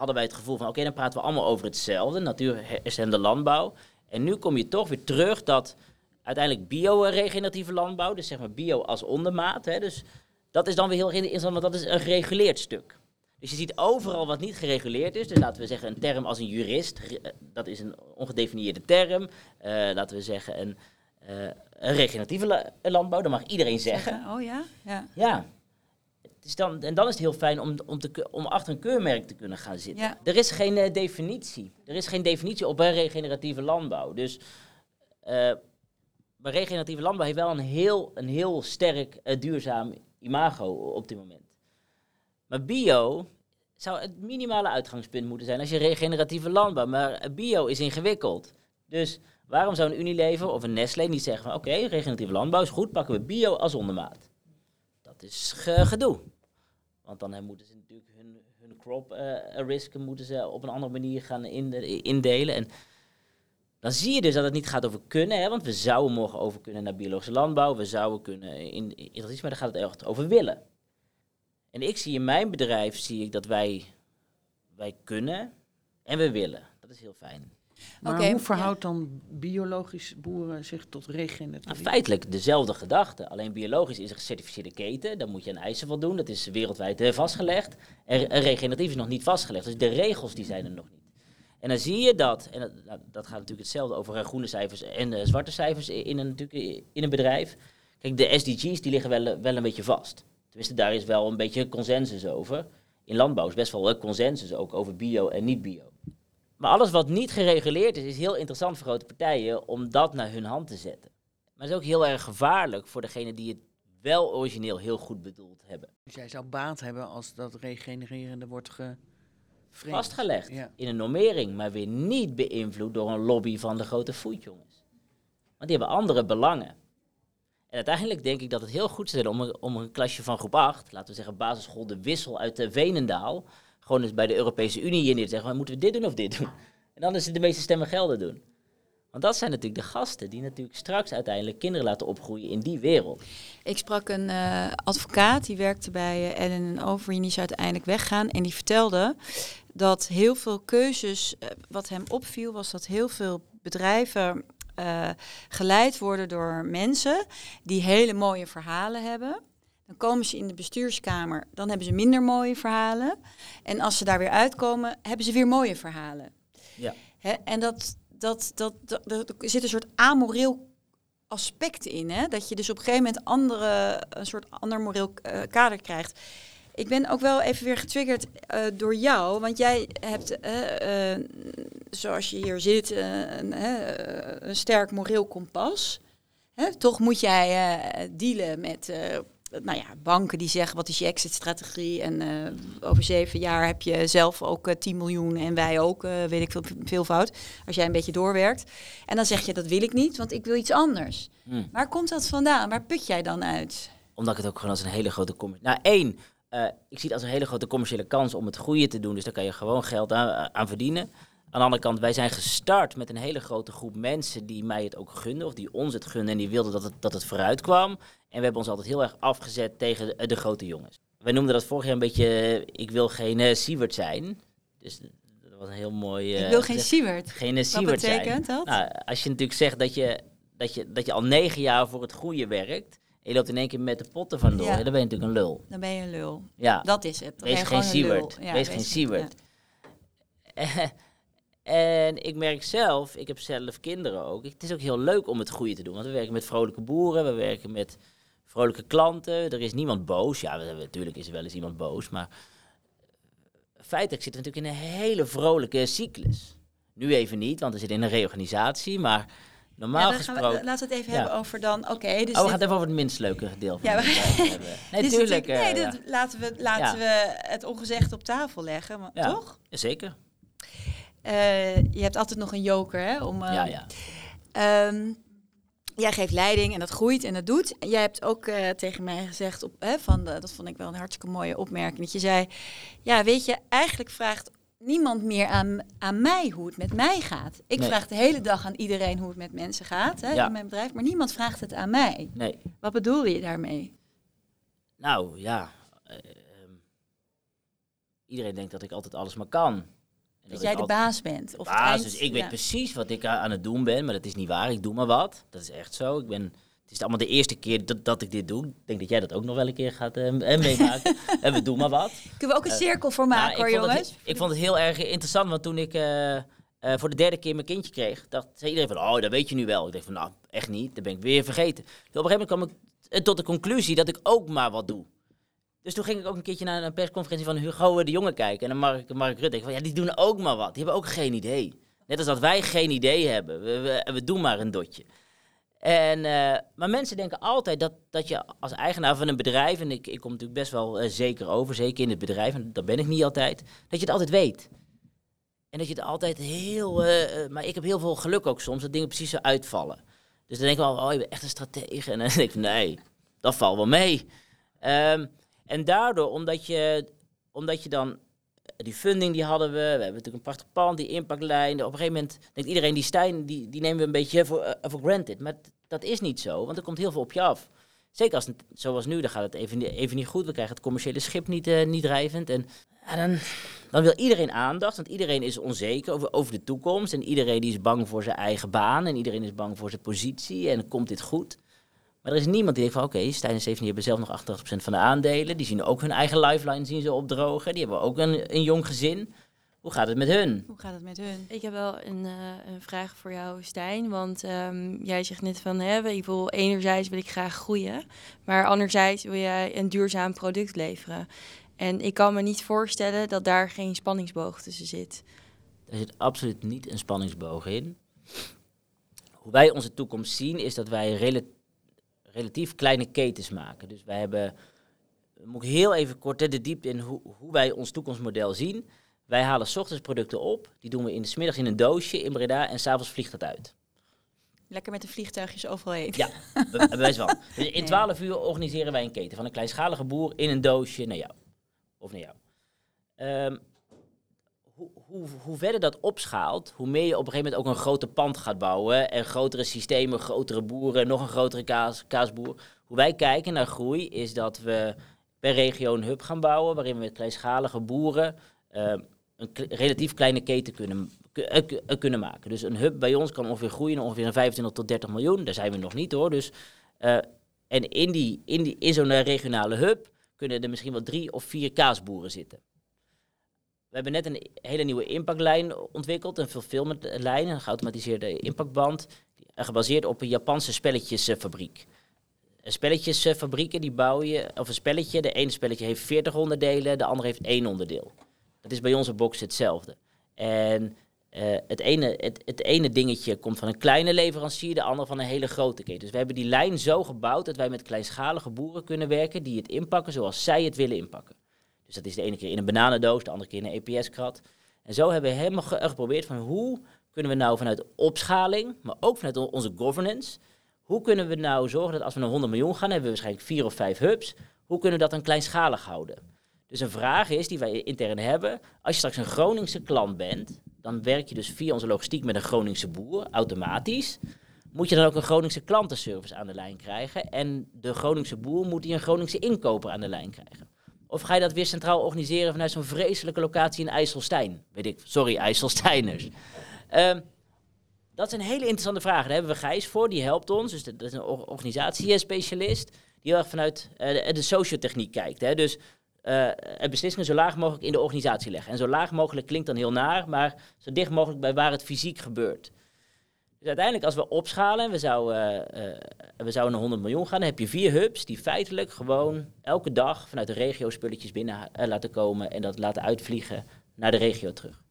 hadden wij het gevoel van oké, dan praten we allemaal over hetzelfde, natuurherstellende landbouw. En nu kom je toch weer terug dat uiteindelijk bio-regeneratieve landbouw, dus zeg maar bio als ondermaat, hè, dus dat is dan weer heel interessant, want dat is een gereguleerd stuk. Dus je ziet overal wat niet gereguleerd is. Dus laten we zeggen een term als een jurist, eh, dat is een ongedefinieerde term. Eh, laten we zeggen een, eh, een regeneratieve la- landbouw, dat mag iedereen zeggen. Oh ja? Ja. Ja. Is dan, en dan is het heel fijn om, om, te, om achter een keurmerk te kunnen gaan zitten. Ja. Er is geen eh, definitie. Er is geen definitie op een regeneratieve landbouw. Dus eh, maar regeneratieve landbouw heeft wel een heel, een heel sterk eh, duurzaam imago op dit moment. Maar bio zou het minimale uitgangspunt moeten zijn als je regeneratieve landbouw. Maar bio is ingewikkeld. Dus waarom zou een Unilever of een Nestlé niet zeggen van oké, regeneratieve landbouw is goed, pakken we bio als ondermaat. Dat is ge- gedoe. Want dan eh, moeten ze natuurlijk hun, hun crop eh, risken moeten ze op een andere manier gaan inde- indelen. En dan zie je dus dat het niet gaat over kunnen, hè, want we zouden morgen over kunnen naar biologische landbouw, we zouden kunnen in, in dat iets, maar dan gaat het echt over willen. En ik zie in mijn bedrijf zie ik dat wij, wij kunnen en we willen. Dat is heel fijn. Maar hoe verhoudt dan biologisch boeren zich tot regeneratief? Nou, feitelijk dezelfde gedachte. Alleen biologisch is een gecertificeerde keten. Daar moet je aan eisen voldoen. Dat is wereldwijd eh, vastgelegd. En, en regeneratief is nog niet vastgelegd. Dus de regels die zijn er nog niet. En dan zie je dat, en dat, nou, dat gaat natuurlijk hetzelfde over eh, groene cijfers en eh, zwarte cijfers in een, natuurlijk in een bedrijf. Kijk, de SDG's die liggen wel, wel een beetje vast. Tenminste, daar is wel een beetje consensus over. In landbouw is best wel consensus ook over bio en niet bio. Maar alles wat niet gereguleerd is, is heel interessant voor grote partijen om dat naar hun hand te zetten. Maar het is ook heel erg gevaarlijk voor degenen die het wel origineel heel goed bedoeld hebben. Dus jij zou baat hebben als dat regenererende wordt ge... vreemd. Vastgelegd Ja. in een normering, maar weer niet beïnvloed door een lobby van de grote foodjongens. Want die hebben andere belangen. En uiteindelijk denk ik dat het heel goed zou zijn om een, om een klasje van groep 8, laten we zeggen basisschool De Wissel uit de Venendaal, gewoon eens bij de Europese Unie hier neer te zeggen, maar moeten we dit doen of dit doen? En dan is het de meeste stemmen gelden doen. Want dat zijn natuurlijk de gasten die natuurlijk straks uiteindelijk kinderen laten opgroeien in die wereld. Ik sprak een eh, advocaat die werkte bij eh, Ellen en Over. Die is uiteindelijk weggaan. En die vertelde dat heel veel keuzes, eh, wat hem opviel, was dat heel veel bedrijven geleid worden door mensen die hele mooie verhalen hebben. Dan komen ze in de bestuurskamer, dan hebben ze minder mooie verhalen. En als ze daar weer uitkomen, hebben ze weer mooie verhalen. Ja. Hè, en dat, dat, dat, dat, dat- er zit een soort amoreel aspect in. Hè? Dat je dus op een gegeven moment andere, een soort ander moreel eh, kader krijgt. Ik ben ook wel even weer getriggerd eh, door jou, want jij hebt, eh, zoals je hier zit, een, een sterk moreel kompas. Hè? Toch moet jij dealen met nou ja, banken die zeggen wat is je exit-strategie en eh, over zeven jaar heb je zelf ook eh, 10 miljoen en wij ook, eh, weet ik veel, veel fout, als jij een beetje doorwerkt. En dan zeg je dat wil ik niet, want ik wil iets anders. Hmm. Waar komt dat vandaan? Waar put jij dan uit? Omdat ik het ook gewoon als een hele grote commerciële... Nou, één, eh, ik zie het als een hele grote commerciële kans om het goede te doen. Dus daar kan je gewoon geld aan, aan verdienen. Aan de andere kant, wij zijn gestart met een hele grote groep mensen die mij het ook gunden. Of die ons het gunden en die wilden dat het, dat het vooruit kwam. En we hebben ons altijd heel erg afgezet tegen de, de grote jongens. Wij noemden dat vorig jaar een beetje, eh, ik wil geen eh Siewert zijn. Dus dat was een heel mooi... Ik eh, wil geen gezegd. Siewert. Geen eh, Wat Siewert zijn. betekent dat? Nou, als je natuurlijk zegt dat je, dat, je, dat je al negen jaar voor het goede werkt... en je loopt in één keer met de potten vandoor, Ja. dan ben je natuurlijk een lul. Dan ben je een lul. Ja. Dat is het. Dan Wees geen. Siewert. Wees wees- geen Siewert. En ik merk zelf, ik heb zelf kinderen ook. Het is ook heel leuk om het goede te doen. Want we werken met vrolijke boeren, we werken met vrolijke klanten. Er is niemand boos. Ja, natuurlijk is er wel eens iemand boos. Maar feitelijk zitten we natuurlijk in een hele vrolijke cyclus. Nu even niet, want we zitten in een reorganisatie. Maar normaal Ja, we- gesproken... laten we het even Ja. hebben over dan. Oké, dus oh, we dit- gaan het even over het minst leuke deel van Ja, we-. Nee, tuurlijk. Nee, laten, we, laten we het ongezegd op tafel leggen, maar, Ja, toch? Zeker. Eh, je hebt altijd nog een joker, hè? Om, Ja, ja. ehm, jij geeft leiding en dat groeit en dat doet. En jij hebt ook eh, tegen mij gezegd, op, hè, van de, dat vond ik wel een hartstikke mooie opmerking, dat je zei, ja, weet je, eigenlijk vraagt niemand meer aan, aan mij hoe het met mij gaat. Ik Nee. vraag de hele dag aan iedereen hoe het met mensen gaat hè, Ja. in mijn bedrijf, maar niemand vraagt het aan mij. Nee. Wat bedoel je daarmee? Nou, ja. eh, ehm, iedereen denkt dat ik altijd alles maar kan. Dat jij de baas bent. Of het baas, eind- dus ik weet ja. precies wat ik a- aan het doen ben, maar dat is niet waar. Ik doe maar wat. Dat is echt zo. Ik ben, het is allemaal de eerste keer dat, dat ik dit doe. Ik denk dat jij dat ook nog wel een keer gaat eh, eh, meemaken. en we doen maar wat. Kunnen we ook een Eh, cirkel voor maken, nou, hoor, het- jongens? ik vond het heel erg interessant, want toen ik eh, eh, voor de derde keer mijn kindje kreeg, dacht zei iedereen van, oh, dat weet je nu wel. Ik dacht van, nou, echt niet. Dat ben ik weer vergeten. Dus op een gegeven moment kwam ik eh, tot de conclusie dat ik ook maar wat doe. Dus toen ging ik ook een keertje naar een persconferentie van Hugo de Jonge kijken. En dan Mark, Mark Rutte. Ik van, ja, die doen ook maar wat. Die hebben ook geen idee. Net als dat wij geen idee hebben. We, we, doen maar een dotje. En, eh, maar mensen denken altijd dat, dat je als eigenaar van een bedrijf... en ik, ik kom natuurlijk best wel eh, zeker over, zeker in het bedrijf... en dat ben ik niet altijd, dat je het altijd weet. En dat je het altijd heel... eh, maar ik heb heel veel geluk ook soms, dat dingen precies zo uitvallen. Dus dan denk ik wel, oh, je bent echt een stratege. En dan denk ik, nee, dat valt wel mee. Ehm, en daardoor, omdat je, omdat je dan... Die funding die hadden we, we hebben natuurlijk een prachtig pand, die impactlijn. Op een gegeven moment denkt iedereen, die Stijn, die, die nemen we een beetje voor, eh, granted. Maar dat is niet zo, want er komt heel veel op je af. Zeker als het, zoals nu, dan gaat het even, even niet goed. We krijgen het commerciële schip niet, eh, niet drijvend. En dan, dan wil iedereen aandacht, want iedereen is onzeker over, over de toekomst. En iedereen die is bang voor zijn eigen baan. En iedereen is bang voor zijn positie. En komt dit goed? Maar er is niemand die denkt van, oké, Stijn en Stephanie hebben zelf nog 88% van de aandelen. Die zien ook hun eigen lifeline zien ze opdrogen. Die hebben ook een, een jong gezin. Hoe gaat het met hun? Hoe gaat het met hun? Ik heb wel een, eh, een vraag voor jou, Stijn. Want ehm, jij zegt net van, hè, ik wil enerzijds wil ik graag groeien, maar anderzijds wil jij een duurzaam product leveren. En ik kan me niet voorstellen dat daar geen spanningsboog tussen zit. Er zit absoluut niet een spanningsboog in. Hoe wij onze toekomst zien, is dat wij rela- relatief kleine ketens maken. Dus wij hebben, moet ik heel even kort hè, de diepte in hoe, hoe wij ons toekomstmodel zien. Wij halen 's ochtends producten op, die doen we in de 's middags in een doosje in Breda en s'avonds vliegt dat uit. Lekker met de vliegtuigjes overal heen. Ja, be- best wel. Dus in Nee. 12 uur organiseren wij een keten van een kleinschalige boer in een doosje naar jou. Of naar jou. Ehm, hoe, hoe, verder dat opschaalt, hoe meer je op een gegeven moment ook een groter pand gaat bouwen. En grotere systemen, grotere boeren, nog een grotere kaas, kaasboer. Hoe wij kijken naar groei is dat we per regio een hub gaan bouwen. Waarin we met kleinschalige boeren ehm, een relatief kleine keten kunnen, ku- eh, eh, kunnen maken. Dus een hub bij ons kan ongeveer groeien ongeveer een 25 tot 30 miljoen. Daar zijn we nog niet hoor. Dus, eh, en in, die, in, die, in zo'n eh, regionale hub kunnen er misschien wel drie of vier kaasboeren zitten. We hebben net een hele nieuwe impactlijn ontwikkeld, een fulfillmentlijn, een geautomatiseerde impactband, gebaseerd op een Japanse spelletjesfabriek. Spelletjesfabrieken die bouw je, of een spelletje, de ene spelletje heeft 40 onderdelen, de andere heeft één onderdeel. Dat is bij onze box hetzelfde. En eh, het, ene, het, het ene dingetje komt van een kleine leverancier, de andere van een hele grote keten. Dus we hebben die lijn zo gebouwd dat wij met kleinschalige boeren kunnen werken die het inpakken zoals zij het willen inpakken. Dus dat is de ene keer in een bananendoos, de andere keer in een EPS-krat. En zo hebben we helemaal ge- geprobeerd van hoe kunnen we nou vanuit opschaling, maar ook vanuit on- onze governance, hoe kunnen we nou zorgen dat als we naar 100 miljoen gaan, hebben we waarschijnlijk vier of vijf hubs, hoe kunnen we dat dan kleinschalig houden? Dus een vraag is die wij intern hebben, als je straks een Groningse klant bent, dan werk je dus via onze logistiek met een Groningse boer, automatisch. Moet je dan ook een Groningse klantenservice aan de lijn krijgen en de Groningse boer moet die een Groningse inkoper aan de lijn krijgen? Of ga je dat weer centraal organiseren vanuit zo'n vreselijke locatie in IJsselstein? Weet ik, sorry, IJsselsteiners. Ehm, dat zijn hele interessante vragen. Daar hebben we Gijs voor, die helpt ons. Dus dat is een or- organisatiespecialist. Die erg vanuit eh, de, sociotechniek kijkt. Hè. Dus uh, beslissingen zo laag mogelijk in de organisatie leggen. En zo laag mogelijk klinkt dan heel naar, maar zo dicht mogelijk bij waar het fysiek gebeurt. Dus uiteindelijk, als we opschalen en we zouden, uh, we zouden naar 100 miljoen gaan, dan heb je vier hubs die feitelijk gewoon elke dag vanuit de regio spulletjes binnen laten komen en dat laten uitvliegen naar de regio terug.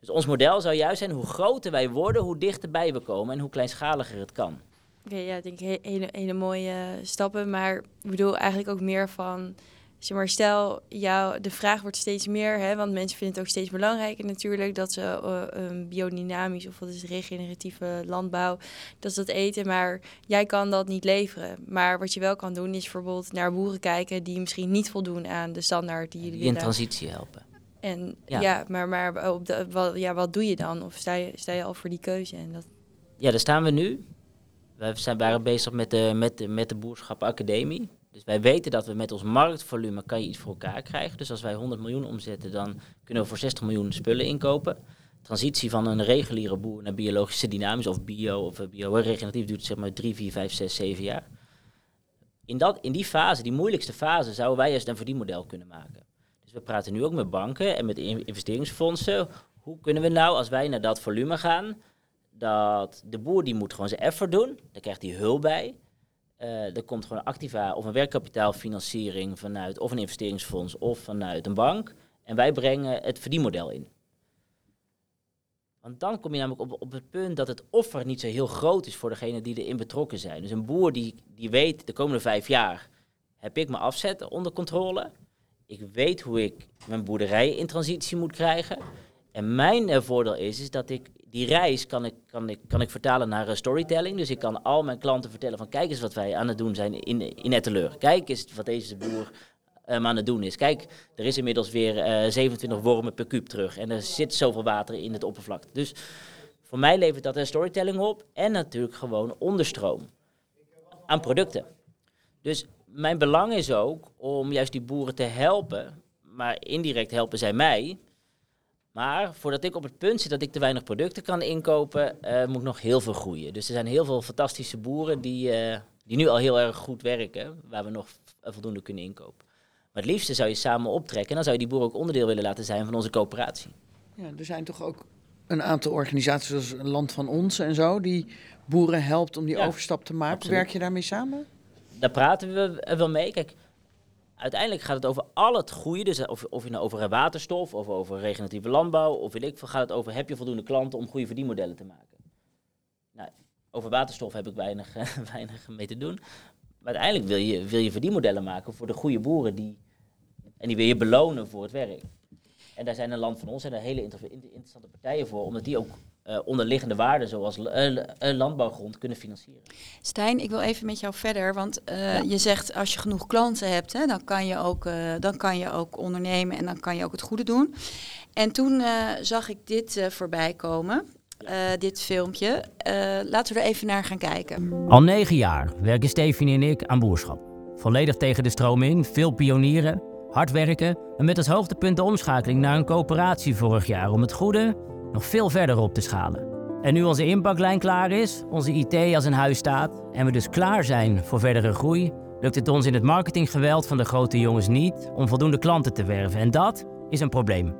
Dus ons model zou juist zijn, hoe groter wij worden, hoe dichterbij we komen en hoe kleinschaliger het kan. Oké, ja, ik denk hele, hele mooie stappen, maar ik bedoel eigenlijk ook meer van zeg maar, stel, jou, de vraag wordt steeds meer, hè, want mensen vinden het ook steeds belangrijker natuurlijk, dat ze uh, biodynamisch of wat is regeneratieve landbouw, dat ze dat eten, maar jij kan dat niet leveren. Maar wat je wel kan doen is bijvoorbeeld naar boeren kijken die misschien niet voldoen aan de standaard die jullie willen. In transitie helpen. En ja, maar, maar op de, wat, ja, wat doe je dan? Of sta je, sta je al voor die keuze? En dat... Ja, daar staan we nu. We zijn, waren bezig met de, met de, met de Boerschap Academie. Dus wij weten dat we met ons marktvolume kan je iets voor elkaar krijgen. Dus als wij 100 miljoen omzetten, dan kunnen we voor 60 miljoen spullen inkopen. Transitie van een reguliere boer naar biologische dynamisch of bio of eh, bio-regeneratief duurt zeg maar 3, 4, 5, 6, 7 jaar. In, dat, in die fase, die moeilijkste fase, zouden wij juist een verdienmodel kunnen maken. Dus we praten nu ook met banken en met investeringsfondsen. Hoe kunnen we nou, als wij naar dat volume gaan, dat de boer die moet gewoon zijn effort doen, daar krijgt hij hulp bij. Uh, er komt gewoon een activa of een werkkapitaalfinanciering vanuit of een investeringsfonds of vanuit een bank. En wij brengen het verdienmodel in. Want dan kom je namelijk op, op het punt dat het offer niet zo heel groot is voor degene die erin betrokken zijn. Dus een boer die, die weet, de komende vijf jaar heb ik mijn afzet onder controle. Ik weet hoe ik mijn boerderij in transitie moet krijgen. En mijn uh, voordeel is, is dat ik die reis kan ik, kan, ik, kan ik vertalen naar uh, storytelling. Dus ik kan al mijn klanten vertellen van kijk eens wat wij aan het doen zijn in, in Etteleur. Kijk eens wat deze boer um, aan het doen is. Kijk, er is inmiddels weer uh, 27 wormen per kuub terug. En er zit zoveel water in het oppervlak. Dus voor mij levert dat een storytelling op. En natuurlijk gewoon onderstroom aan producten. Dus mijn belang is ook om juist die boeren te helpen. Maar indirect helpen zij mij maar voordat ik op het punt zit dat ik te weinig producten kan inkopen, uh, moet nog heel veel groeien. Dus er zijn heel veel fantastische boeren die, uh, die nu al heel erg goed werken, waar we nog voldoende kunnen inkopen. Maar het liefste zou je samen optrekken en dan zou je die boeren ook onderdeel willen laten zijn van onze coöperatie. Ja, er zijn toch ook een aantal organisaties zoals Land van Ons en zo, die boeren helpt om die overstap te maken. Absoluut. Werk je daarmee samen? Daar praten we wel mee. Kijk, uiteindelijk gaat het over al het groeien. Dus of, of je nou over waterstof of over regeneratieve landbouw of weet ik gaat het over heb je voldoende klanten om goede verdienmodellen te maken. Nou, over waterstof heb ik weinig, weinig mee te doen. Maar uiteindelijk wil je, wil je verdienmodellen maken voor de goede boeren die, en die wil je belonen voor het werk. En daar zijn een land van ons en er hele interessante partijen voor, omdat die ook uh, onderliggende waarden zoals uh, landbouwgrond kunnen financieren. Stijn, ik wil even met jou verder, want uh, je zegt als je genoeg klanten hebt, hè, dan, kan je ook, dan kan je ook ondernemen en dan kan je ook het goede doen. En toen zag ik dit voorbij komen. dit filmpje. laten we er even naar gaan kijken. Al negen jaar werken Stefanie en ik aan boerschap. Volledig tegen de stroom in, veel pionieren, hard werken en met als hoogtepunt de omschakeling naar een coöperatie vorig jaar om het goede nog veel verder op te schalen. En nu onze inpaklijn klaar is, onze IT als een huis staat en we dus klaar zijn voor verdere groei, lukt het ons in het marketinggeweld van de grote jongens niet om voldoende klanten te werven. En dat is een probleem.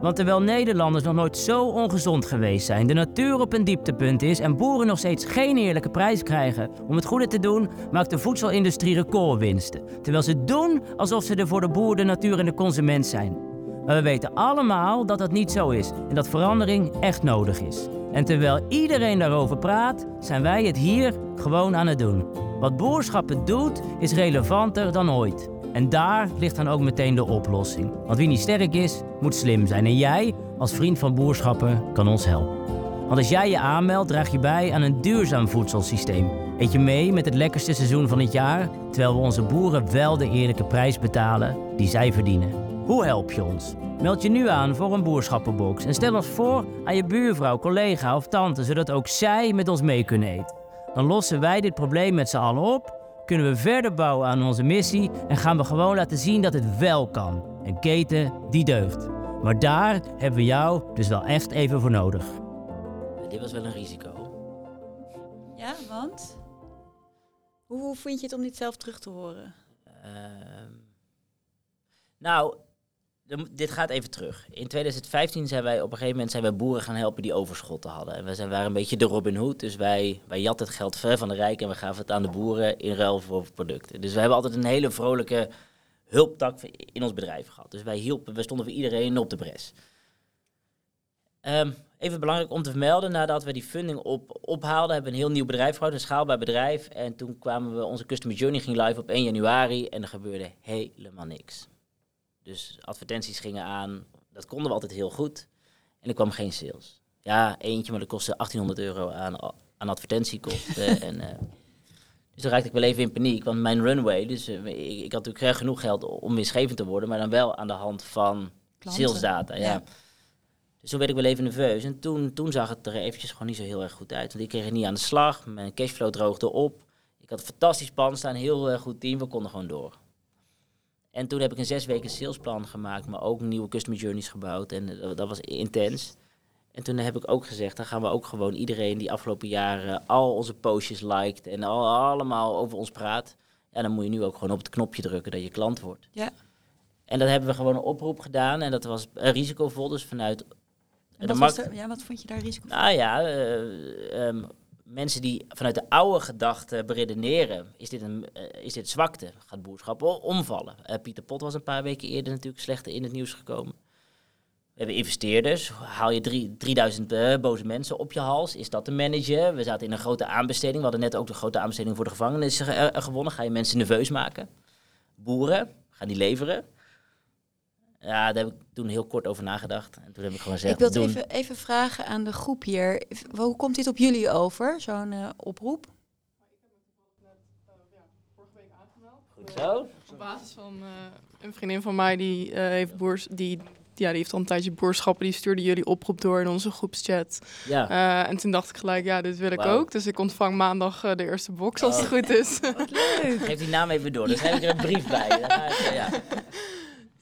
Want terwijl Nederlanders nog nooit zo ongezond geweest zijn, de natuur op een dieptepunt is en boeren nog steeds geen eerlijke prijs krijgen om het goede te doen, maakt de voedselindustrie recordwinsten. Terwijl ze doen alsof ze er voor de boer, de natuur en de consument zijn. Maar we weten allemaal dat dat niet zo is en dat verandering echt nodig is. En terwijl iedereen daarover praat, zijn wij het hier gewoon aan het doen. Wat boerschappen doet, is relevanter dan ooit. En daar ligt dan ook meteen de oplossing. Want wie niet sterk is, moet slim zijn. En jij, als vriend van boerschappen, kan ons helpen. Want als jij je aanmeldt, draag je bij aan een duurzaam voedselsysteem. Eet je mee met het lekkerste seizoen van het jaar, terwijl we onze boeren wel de eerlijke prijs betalen die zij verdienen. Hoe help je ons? Meld je nu aan voor een boerschappenbox en stel ons voor aan je buurvrouw, collega of tante, zodat ook zij met ons mee kunnen eten. Dan lossen wij dit probleem met z'n allen op, kunnen we verder bouwen aan onze missie en gaan we gewoon laten zien dat het wel kan. Een keten die deugt. Maar daar hebben we jou dus wel echt even voor nodig. Dit was wel een risico. Ja, want? Hoe, hoe vind je het om dit zelf terug te horen? Uh, Nou, dit gaat even terug. In 2015 zijn wij op een gegeven moment zijn wij boeren gaan helpen die overschotten hadden. En we zijn, waren een beetje de Robin Hood. Dus wij, wij jatten het geld van de rijken en we gaven het aan de boeren in ruil voor producten. Dus we hebben altijd een hele vrolijke hulptak in ons bedrijf gehad. Dus wij hielpen, we stonden voor iedereen op de bres. Ehm, even belangrijk om te vermelden, nadat we die funding op, ophaalden, hebben we een heel nieuw bedrijf gehad, een schaalbaar bedrijf. En toen kwamen we, onze Customer Journey ging live op 1 januari en er gebeurde helemaal niks. Dus advertenties gingen aan, dat konden we altijd heel goed. En er kwam geen sales. Ja, eentje, maar dat kostte 1800 euro aan, aan advertentiekosten. en, eh, dus toen raakte ik wel even in paniek, want mijn runway, dus eh, ik, ik had natuurlijk genoeg geld om winstgevend te worden, maar dan wel aan de hand van Klanten. salesdata. Ja. Ja. Dus toen werd ik wel even nerveus. En toen, toen zag het er eventjes gewoon niet zo heel erg goed uit. Want ik kreeg het niet aan de slag. Mijn cashflow droogde op. Ik had een fantastisch plan staan. Heel eh, goed team. We konden gewoon door. En toen heb ik een zes weken salesplan gemaakt. Maar ook nieuwe customer journeys gebouwd. En eh, dat, was intens. En toen heb ik ook gezegd, dan gaan we ook gewoon iedereen die afgelopen jaren al onze postjes liked en al, allemaal over ons praat. Ja, dan moet je nu ook gewoon op het knopje drukken dat je klant wordt. Ja. En dat hebben we gewoon een oproep gedaan. En dat was risicovol. Dus vanuit En de markt- was er, ja, wat vond je daar risico nou ja, eh, ehm, mensen die vanuit de oude gedachte beredeneren, is dit, een, eh, is dit zwakte? Gaat boerschap omvallen? Eh, Pieter Pot was een paar weken eerder natuurlijk slechter in het nieuws gekomen. We hebben investeerders. Haal je drie, 3000 eh, boze mensen op je hals? Is dat de manager? We zaten in een grote aanbesteding. We hadden net ook de grote aanbesteding voor de gevangenis gewonnen. Ga je mensen nerveus maken? Boeren, gaan die leveren? Ja, daar heb ik toen heel kort over nagedacht. En toen heb ik gewoon gezegd, Ik wil doen. even, even vragen aan de groep hier. Hoe komt dit op jullie over, zo'n eh, oproep? Goed zo. Op basis van eh, een vriendin van mij die eh, heeft boers, die, ja, die heeft al een tijdje boorschappen, die stuurde jullie oproep door in onze groepschat. Ja. Eh, en toen dacht ik gelijk, ja, dit wil ik ook. Dus ik ontvang maandag de eerste box als het Oh. goed is. Geef die naam even door. Dan schrijf ik er een brief bij. Ja.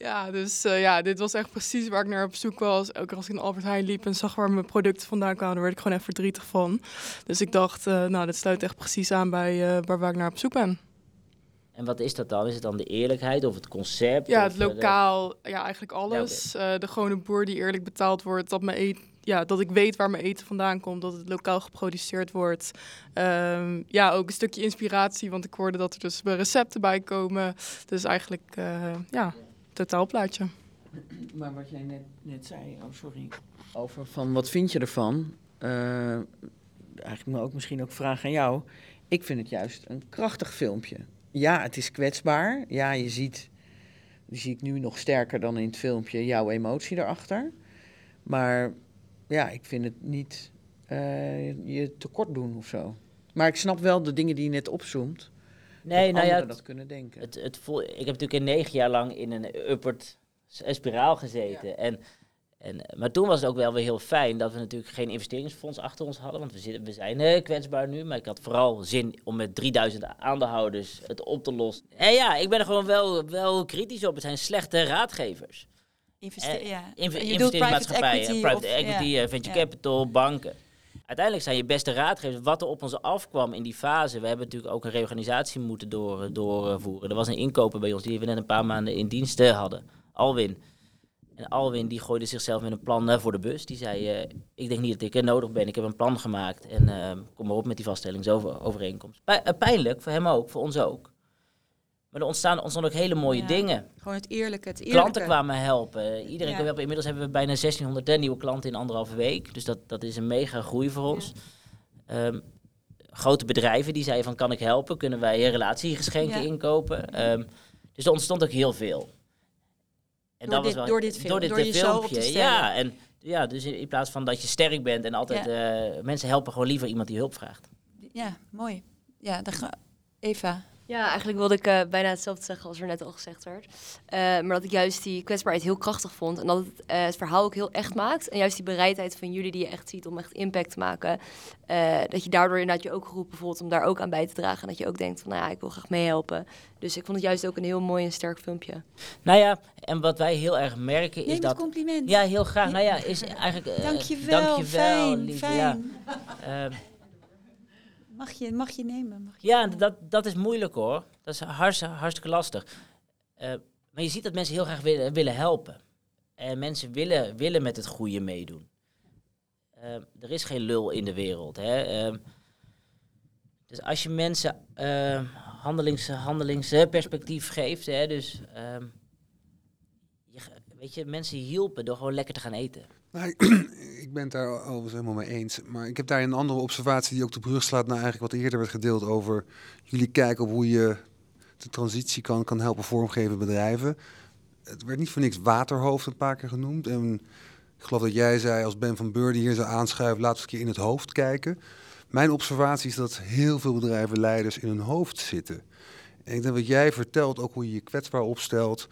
Ja, dus eh, ja, dit was echt precies waar ik naar op zoek was. Elke keer als ik in Albert Heijn liep en zag waar mijn producten vandaan kwamen, daar werd ik gewoon echt verdrietig van. Dus ik dacht, eh, nou, dit sluit echt precies aan bij eh, waar, waar ik naar op zoek ben. En wat is dat dan? Is het dan de eerlijkheid of het concept? Ja, het de- lokaal, ja, eigenlijk alles. De gewone boer die eerlijk betaald wordt, dat, mijn ja, dat ik weet waar mijn eten vandaan komt, dat het lokaal geproduceerd wordt. Ehm, ja, ook een stukje inspiratie, want ik hoorde dat er dus recepten bij komen. Dus eigenlijk, ja, totaalplaatje. Maar wat jij net, net zei, oh sorry, over van wat vind je ervan? Eh, eigenlijk maar ook misschien ook vragen aan jou. Ik vind het juist een krachtig filmpje. Ja, het is kwetsbaar. Ja, je ziet, die zie ik nu nog sterker dan in het filmpje, jouw emotie erachter. Maar ja, ik vind het niet eh, je tekort doen of zo. Maar ik snap wel de dingen die je net opzoomt. Nee, dat nou ja, het- dat kunnen denken. Het, het voel, ik heb natuurlijk in negen jaar lang in een upward s- spiraal gezeten. En, en, maar toen was het ook wel weer heel fijn dat we natuurlijk geen investeringsfonds achter ons hadden. Want we, zitten, we zijn eh, kwetsbaar nu. Maar ik had vooral zin om met 3000 aandeelhouders het op te lossen. En ja, ik ben er gewoon wel, wel kritisch op. Het zijn slechte raadgevers. Investe- Eh, ja. inv- private private equity equity, of- ja. eh, venture Ja. capital, banken. Uiteindelijk zijn je beste raadgevers wat er op ons afkwam in die fase. We hebben natuurlijk ook een reorganisatie moeten door, doorvoeren. Er was een inkoper bij ons die we net een paar maanden in dienst eh, hadden. Alwin. En Alwin die gooide zichzelf met een plan voor de bus. Die zei, eh, ik denk niet dat ik er nodig ben. Ik heb een plan gemaakt. En eh, kom maar op met die vaststellingsovereenkomst. Pij- pijnlijk, voor hem ook, voor ons ook. Maar er ontstaan, ontstaan ook hele mooie Ja, dingen. Gewoon het eerlijke, het eerlijke. Klanten kwamen helpen. Iedereen Ja. kwam helpen. Inmiddels hebben we bijna 1600 hè, nieuwe klanten in anderhalve week. Dus dat, dat is een mega groei voor ons. Ehm, grote bedrijven die zeiden van kan ik helpen? Kunnen wij relatiegeschenken inkopen? Ehm, dus er ontstond ook heel veel. En Door dit- door dit film- door eh, je zo op te stellen. Ja, en ja, dus in, in plaats van dat je sterk bent en altijd... eh, mensen helpen gewoon liever iemand die hulp vraagt. Ja, mooi. Ja, dan. Eva. Ja, eigenlijk wilde ik eh, bijna hetzelfde zeggen als er net al gezegd werd. Eh, maar dat ik juist die kwetsbaarheid heel krachtig vond. En dat het eh, het verhaal ook heel echt maakt. En juist die bereidheid van jullie die je echt ziet om echt impact te maken. eh, dat je daardoor inderdaad je ook geroepen bijvoorbeeld om daar ook aan bij te dragen. En dat je ook denkt van, nou ja, ik wil graag meehelpen. Dus ik vond het juist ook een heel mooi en sterk filmpje. Nou ja, en wat wij heel erg merken is Neem dat... compliment. Ja, heel graag. Nou ja, is eigenlijk... eh, Dankjewel, dankjewel, fijn, lieve, fijn. Ja. Ehm, Mag je, mag je nemen? Mag je Ja, dat, dat is moeilijk hoor. Dat is hartstikke, hartstikke lastig. Eh, maar je ziet dat mensen heel graag willen, willen helpen. En mensen willen, willen met het goede meedoen. Eh, er is geen lul in de wereld. Hè? Ehm, dus als je mensen uh, handelings, handelingsperspectief geeft, hè, dus ehm, je, weet je, mensen hielpen door gewoon lekker te gaan eten. Nou, ik ben het daar overigens helemaal mee eens. Maar ik heb daar een andere observatie die ook de brug slaat naar eigenlijk wat eerder werd gedeeld over jullie kijken op hoe je de transitie kan, kan helpen vormgeven bedrijven. Het werd niet voor niks waterhoofd een paar keer genoemd. En ik geloof dat jij zei als Ben van Beurden hier zou aanschuiven, laten een keer in het hoofd kijken. Mijn observatie is dat heel veel bedrijven leiders in hun hoofd zitten. En ik denk wat jij vertelt, ook hoe je je kwetsbaar opstelt,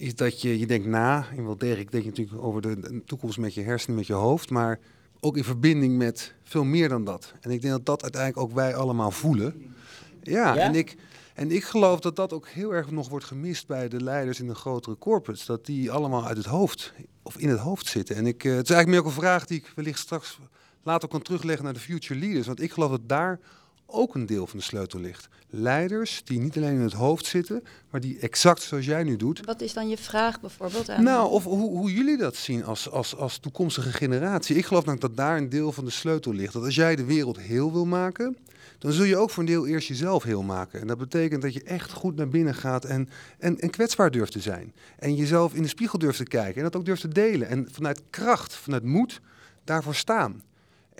is dat je, je denkt na, in wel degelijk denk je natuurlijk over de toekomst met je hersenen, met je hoofd, maar ook in verbinding met veel meer dan dat. En ik denk dat dat uiteindelijk ook wij allemaal voelen. Ja, en ik, en ik geloof dat dat ook heel erg nog wordt gemist bij de leiders in de grotere corporates. Dat die allemaal uit het hoofd of in het hoofd zitten. En ik, uh, het is eigenlijk meer ook een vraag die ik wellicht straks later kan terugleggen naar de future leaders. Want ik geloof dat daar ook een deel van de sleutel ligt. Leiders die niet alleen in het hoofd zitten, maar die exact zoals jij nu doet. Wat is dan je vraag bijvoorbeeld? Aan nou, of hoe, hoe jullie dat zien als, als, als toekomstige generatie. Ik geloof dat daar een deel van de sleutel ligt. Dat als jij de wereld heel wil maken, dan zul je ook voor een deel eerst jezelf heel maken. En dat betekent dat je echt goed naar binnen gaat en, en, en kwetsbaar durft te zijn. En jezelf in de spiegel durft te kijken en dat ook durft te delen. En vanuit kracht, vanuit moed, daarvoor staan.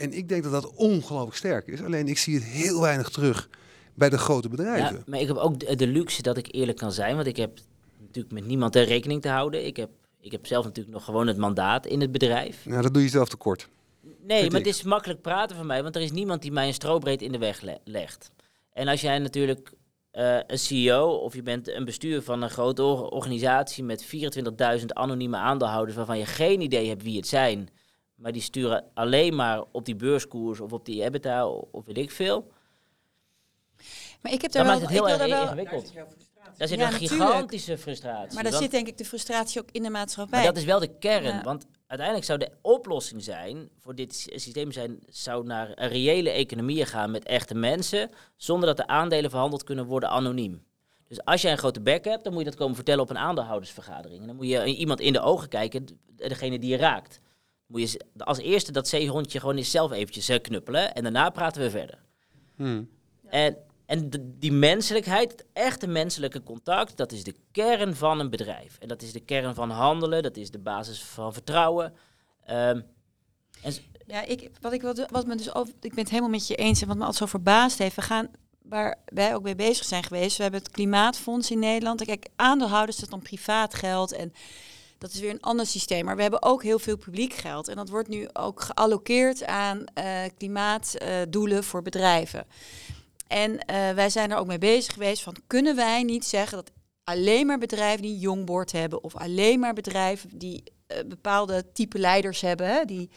En ik denk dat dat ongelooflijk sterk is. Alleen ik zie het heel weinig terug bij de grote bedrijven. Ja, maar ik heb ook de, luxe dat ik eerlijk kan zijn. Want ik heb natuurlijk met niemand ter rekening te houden. Ik heb, ik heb zelf natuurlijk nog gewoon het mandaat in het bedrijf. Nou, dat doe je zelf tekort. Nee, maar het is makkelijk praten van mij, want er is niemand die mij een strobreed in de weg legt. En als jij natuurlijk uh, een CEO of je bent een bestuur van een grote organisatie met 24.000 anonieme aandeelhouders waarvan je geen idee hebt wie het zijn, maar die sturen alleen maar op die beurskoers of op die EBITDA of weet ik veel. Maar ik heb daar wel, maakt het heel erg wel, ingewikkeld. Daar zit een gigantische frustratie. Maar daar zit denk ik de frustratie ook in de maatschappij. Maar dat is wel de kern. Want uiteindelijk zou de oplossing zijn voor dit systeem zijn, zou naar een reële economieën gaan met echte mensen, zonder dat de aandelen verhandeld kunnen worden anoniem. Dus als jij een grote bek hebt, dan moet je dat komen vertellen op een aandeelhoudersvergadering. En dan moet je iemand in de ogen kijken, degene die je raakt. Moet je als eerste dat zeehondje gewoon eens zelf eventjes eh, knuppelen en daarna praten we verder. Hmm. En en die menselijkheid, het echte menselijke contact, dat is de kern van een bedrijf. En dat is de kern van handelen, dat is de basis van vertrouwen. Um, en ja, ik, wat ik, wat, wat me dus over, ik ben het helemaal met je eens en wat me altijd zo verbaasd heeft, we gaan waar wij ook mee bezig zijn geweest. We hebben het Klimaatfonds in Nederland. Kijk, aandeelhouders dat dan privaat geld en dat is weer een ander systeem. Maar we hebben ook heel veel publiek geld en dat wordt nu ook gealloceerd aan uh, klimaatdoelen uh, voor bedrijven. En uh, wij zijn er ook mee bezig geweest van kunnen wij niet zeggen dat alleen maar bedrijven die jongboord hebben of alleen maar bedrijven die bepaalde type leiders hebben, die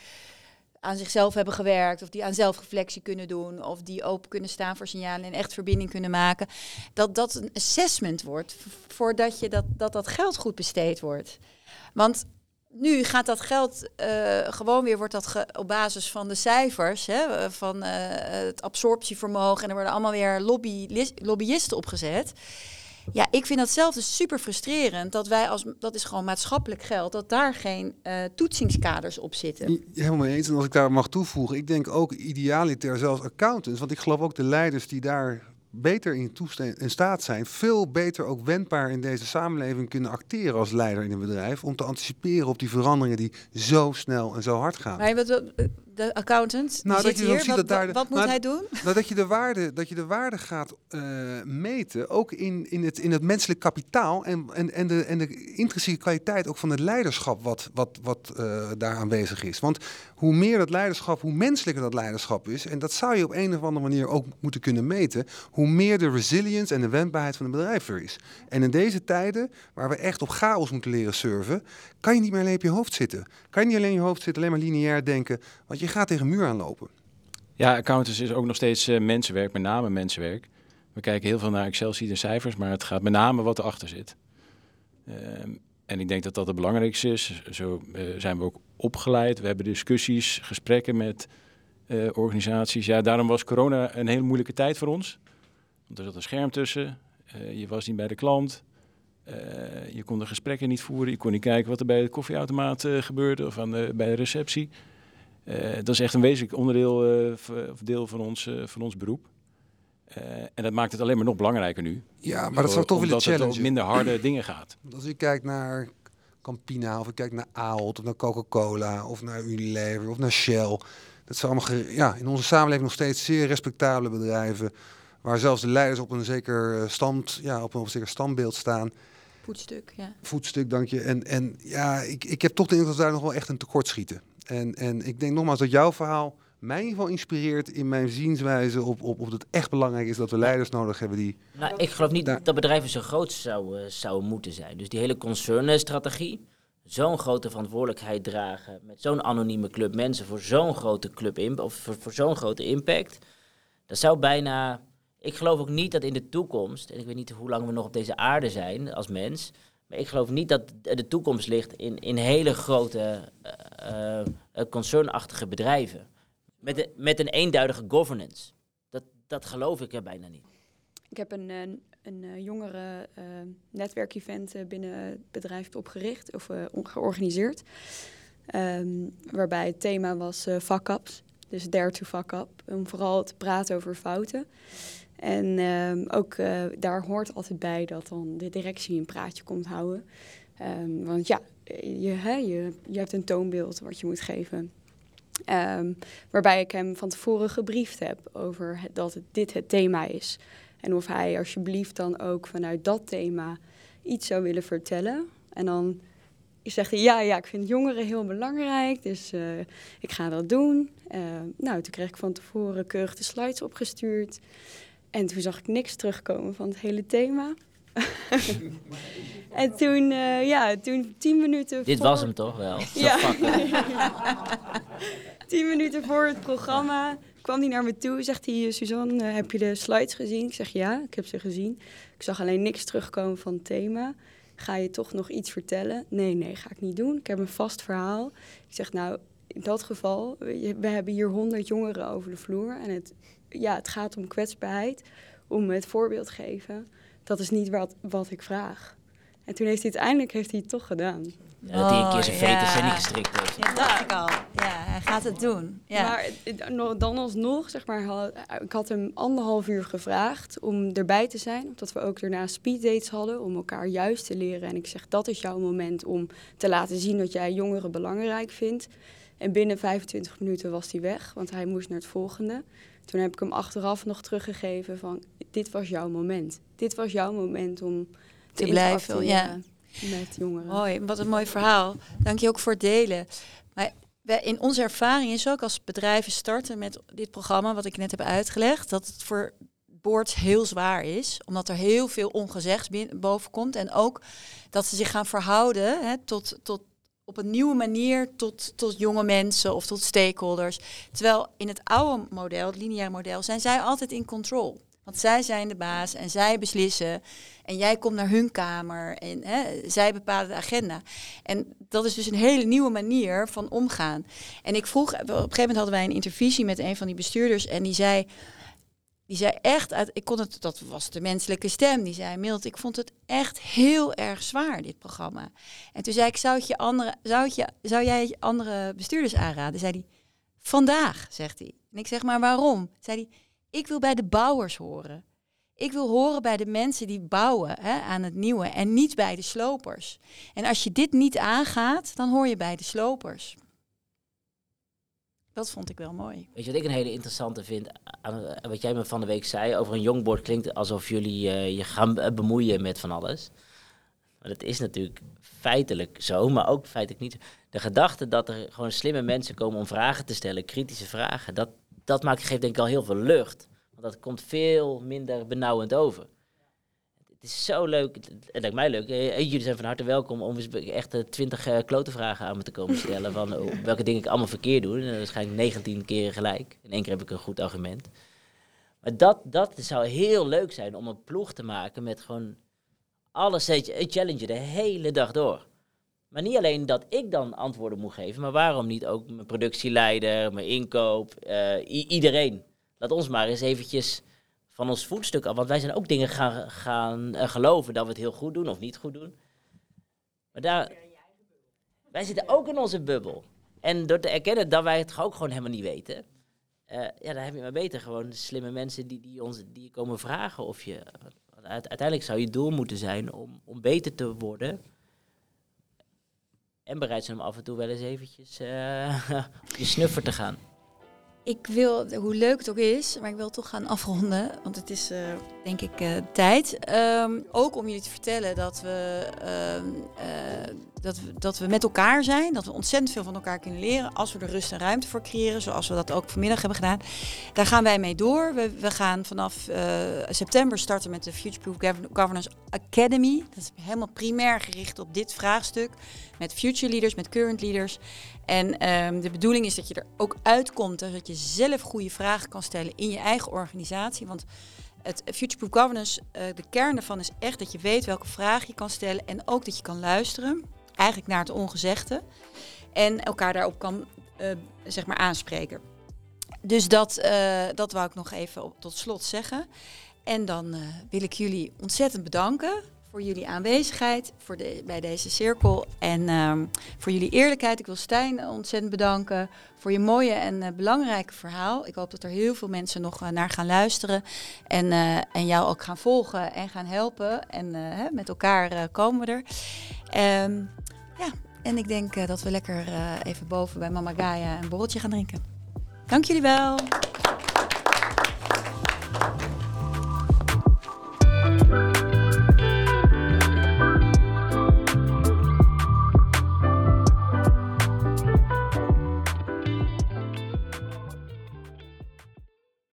aan zichzelf hebben gewerkt of die aan zelfreflectie kunnen doen of die open kunnen staan voor signalen en echt verbinding kunnen maken, dat dat een assessment wordt voordat je dat, dat, dat geld goed besteed wordt. Want nu gaat dat geld uh, gewoon weer, wordt dat op basis van de cijfers, hè, van uh, het absorptievermogen. En er worden allemaal weer lobby, lobbyisten opgezet. Ja, ik vind dat zelf dus super frustrerend. Dat wij als, dat is gewoon maatschappelijk geld, dat daar geen uh, toetsingskaders op zitten. Helemaal mee eens. En als ik daar mag toevoegen, ik denk ook idealiter zelfs accountants. Want ik geloof ook de leiders die daar beter in, in staat zijn, veel beter ook wendbaar in deze samenleving kunnen acteren als leider in een bedrijf, om te anticiperen op die veranderingen die zo snel en zo hard gaan. Maar wat, de accountant, nou, dat je hier, ziet dat daar, wat moet nou, hij doen? Nou, dat, je de waarde, dat je de waarde gaat uh, meten, ook in, in, het, in het menselijk kapitaal en, en, en, de, en de intrinsieke kwaliteit ook van het leiderschap wat, wat, wat uh, daar aanwezig is. Want hoe meer dat leiderschap, hoe menselijker dat leiderschap is, en dat zou je op een of andere manier ook moeten kunnen meten, hoe meer de resilience en de wendbaarheid van een bedrijf er is. En in deze tijden, waar we echt op chaos moeten leren surfen, kan je niet meer alleen op je hoofd zitten. Kan je niet alleen in je hoofd zitten, alleen maar lineair denken, want je gaat tegen een muur aanlopen. Ja, accountants is ook nog steeds uh, mensenwerk, met name mensenwerk. We kijken heel veel naar Excel-sheet en cijfers, maar het gaat met name wat erachter zit. Uh, en ik denk dat dat het belangrijkste is. Zo uh, zijn we ook opgeleid. We hebben discussies, gesprekken met eh, organisaties. Ja, daarom was corona een hele moeilijke tijd voor ons. Want er zat een scherm tussen. je was niet bij de klant. Eh, je kon de gesprekken niet voeren. Je kon niet kijken wat er bij de koffieautomaat eh, gebeurde of aan bij de receptie. Eh, dat is echt een wezenlijk onderdeel eh, of deel van ons, eh, van ons beroep. Eh, en dat maakt het alleen maar nog belangrijker nu. Ja, maar dat zou toch willen Omdat het minder harde dingen gaat. Als ik kijk naar Campina, of ik kijk naar Ahold, of naar Coca-Cola, of naar Unilever, of naar Shell. Dat zijn allemaal ja, in onze samenleving nog steeds zeer respectabele bedrijven. Waar zelfs de leiders op een zeker eh, stand, ja, op een zeker standbeeld staan. Voetstuk, ja. Voetstuk, dank je. En, en ja, ik, ik heb toch de indruk dat we daar nog wel echt een tekort schieten. En, en ik denk nogmaals dat jouw verhaal mij in ieder geval inspireert in mijn zienswijze op, op, op dat het echt belangrijk is dat we leiders nodig hebben die... Nou, ik geloof niet dat bedrijven zo groot zouden, zouden moeten zijn. Dus die hele concernstrategie, zo'n grote verantwoordelijkheid dragen met zo'n anonieme club mensen voor zo'n grote club in, of voor, voor zo'n grote impact, dat zou bijna. Ik geloof ook niet dat in de toekomst, en ik weet niet hoe lang we nog op deze aarde zijn als mens, ik geloof niet dat de toekomst ligt in, in hele grote eh, eh, concernachtige bedrijven. Met, met een eenduidige governance. Dat, dat geloof ik er bijna niet. Ik heb een, een, een eh, jongere eh, netwerkevent eh, binnen het bedrijf opgericht of eh, georganiseerd. Ehm, waarbij het thema was eh fuck-ups. Dus dare to fuck up. Om vooral te praten over fouten. En ehm, ook eh, daar hoort altijd bij dat dan de directie een praatje komt houden. Ehm, want ja, je, je, je hebt een toonbeeld wat je moet geven. Ehm, waarbij ik hem van tevoren gebriefd heb over dat dit het thema is. En of hij alsjeblieft dan ook vanuit dat thema iets zou willen vertellen. En dan zegt hij, ja, ja, ik vind jongeren heel belangrijk, dus eh, ik ga dat doen. Nou, toen kreeg ik van tevoren keurig de slides opgestuurd. En toen zag ik niks terugkomen van het hele thema. en toen, eh, ja, toen tien minuten Dit voor- was hem toch wel? Ja. Tien minuten voor het programma kwam hij naar me toe. Zegt hij, Suzanne, eh, heb je de slides gezien? Ik zeg ja, ik heb ze gezien. Ik zag alleen niks terugkomen van het thema. Ga je toch nog iets vertellen? Nee, nee, ga ik niet doen. Ik heb een vast verhaal. Ik zeg nou, in dat geval, we hebben hier honderd jongeren over de vloer. En het, ja, het gaat om kwetsbaarheid, om het voorbeeld geven. Dat is niet wat, wat ik vraag. En toen heeft hij uiteindelijk heeft hij het toch gedaan. Ja, dat hij een keer zijn Oh, veters ja. en niet gestrikt heeft. Ja, dacht ik al. Ja, hij gaat het doen. Ja. Maar dan alsnog, zeg maar, had- ik had hem anderhalf uur gevraagd om erbij te zijn. Omdat we ook daarna speeddates hadden om elkaar juist te leren. En ik zeg, dat is jouw moment om te laten zien dat jij jongeren belangrijk vindt. En binnen 25 minuten was hij weg, want hij moest naar het volgende. Toen heb ik hem achteraf nog teruggegeven van, dit was jouw moment. Dit was jouw moment om te, Te blijven, ja. interacteren met jongeren. Mooi, wat een mooi verhaal. Dank je ook voor het delen. Maar in onze ervaring is ook als bedrijven starten met dit programma, wat ik net heb uitgelegd, dat het voor boards heel zwaar is, omdat er heel veel ongezegd boven komt. En ook dat ze zich gaan verhouden hè, tot, tot, op een nieuwe manier tot, tot jonge mensen of tot stakeholders. Terwijl in het oude model, het lineaire model, zijn zij altijd in control. Want zij zijn de baas en zij beslissen. En jij komt naar hun kamer en hè, zij bepalen de agenda. En dat is dus een hele nieuwe manier van omgaan. En ik vroeg, op een gegeven moment hadden wij een intervisie met een van die bestuurders. En die zei, die zei echt, uit, ik kon het, dat was de menselijke stem. Die zei, Milt, ik vond het echt heel erg zwaar, dit programma. En toen zei ik, zou, je andere, zou, je, zou jij andere bestuurders aanraden? Zei hij, vandaag, zegt hij. En ik zeg, maar waarom? Zei hij, ik wil bij de bouwers horen. Ik wil horen bij de mensen die bouwen hè, aan het nieuwe en niet bij de slopers. En als je dit niet aangaat, dan hoor je bij de slopers. Dat vond ik wel mooi. Weet je wat ik een hele interessante vind? Aan wat jij me van de week zei over een jongboard klinkt alsof jullie eh, je gaan be- bemoeien met van alles. Maar dat is natuurlijk feitelijk zo, maar ook feitelijk niet. De gedachte dat er gewoon slimme mensen komen om vragen te stellen, kritische vragen, dat, dat maakt, geeft denk ik al heel veel lucht. Want dat komt veel minder benauwend over. Het is zo leuk, het lijkt mij leuk. Eh, Jullie zijn van harte welkom om eens echt eh, twintig eh, klote vragen aan me te komen stellen. van eh, welke dingen ik allemaal verkeerd doe. En waarschijnlijk 19 keer gelijk. In één keer heb ik een goed argument. Maar dat, dat zou heel leuk zijn om een ploeg te maken met gewoon alles challenge de hele dag door. Maar niet alleen dat ik dan antwoorden moet geven, maar waarom niet ook mijn productieleider, mijn inkoop, eh, iedereen. Laat ons maar eens eventjes van ons voetstuk af. Want wij zijn ook dingen gaan, gaan eh, geloven dat we het heel goed doen of niet goed doen. Maar daar, wij zitten ook in onze bubbel. En door te erkennen dat wij het ook gewoon helemaal niet weten. eh, ja, dan heb je maar beter gewoon slimme mensen die, die, ons, die komen vragen of je... uite- Uiteindelijk zou je doel moeten zijn om, om beter te worden. En bereid zijn om af en toe wel eens eventjes eh, op je snuffer te gaan. Ik wil, hoe leuk het ook is, maar ik wil toch gaan afronden. Want het is, eh, denk ik, eh, tijd. Ehm, ook om jullie te vertellen dat we, ehm, eh, dat, we, dat we met elkaar zijn. Dat we ontzettend veel van elkaar kunnen leren. Als we er rust en ruimte voor creëren. Zoals we dat ook vanmiddag hebben gedaan. Daar gaan wij mee door. We, we gaan vanaf eh, september starten met de Futureproof Govern- Governance Academy. Dat is helemaal primair gericht op dit vraagstuk. Met future leaders, met current leaders. En ehm, de bedoeling is dat je er ook uitkomt. dus Dat je zelf goede vragen kan stellen in je eigen organisatie. Want het Futureproof Governance, eh, de kern daarvan is echt dat je weet welke vraag je kan stellen. En ook dat je kan luisteren. Eigenlijk naar het ongezegde. En elkaar daarop kan eh, zeg maar aanspreken. Dus dat, eh, dat wou ik nog even tot slot zeggen. En dan eh, wil ik jullie ontzettend bedanken voor jullie aanwezigheid voor de, bij deze cirkel. En ehm, voor jullie eerlijkheid. Ik wil Stijn ontzettend bedanken voor je mooie en belangrijke verhaal. Ik hoop dat er heel veel mensen nog naar gaan luisteren. En, en jou ook gaan volgen en gaan helpen. En hè, met elkaar komen we er. Ehm, ja, en ik denk eh, dat we lekker eh, even boven bij Mama Gaia een borreltje gaan drinken. Dank jullie wel.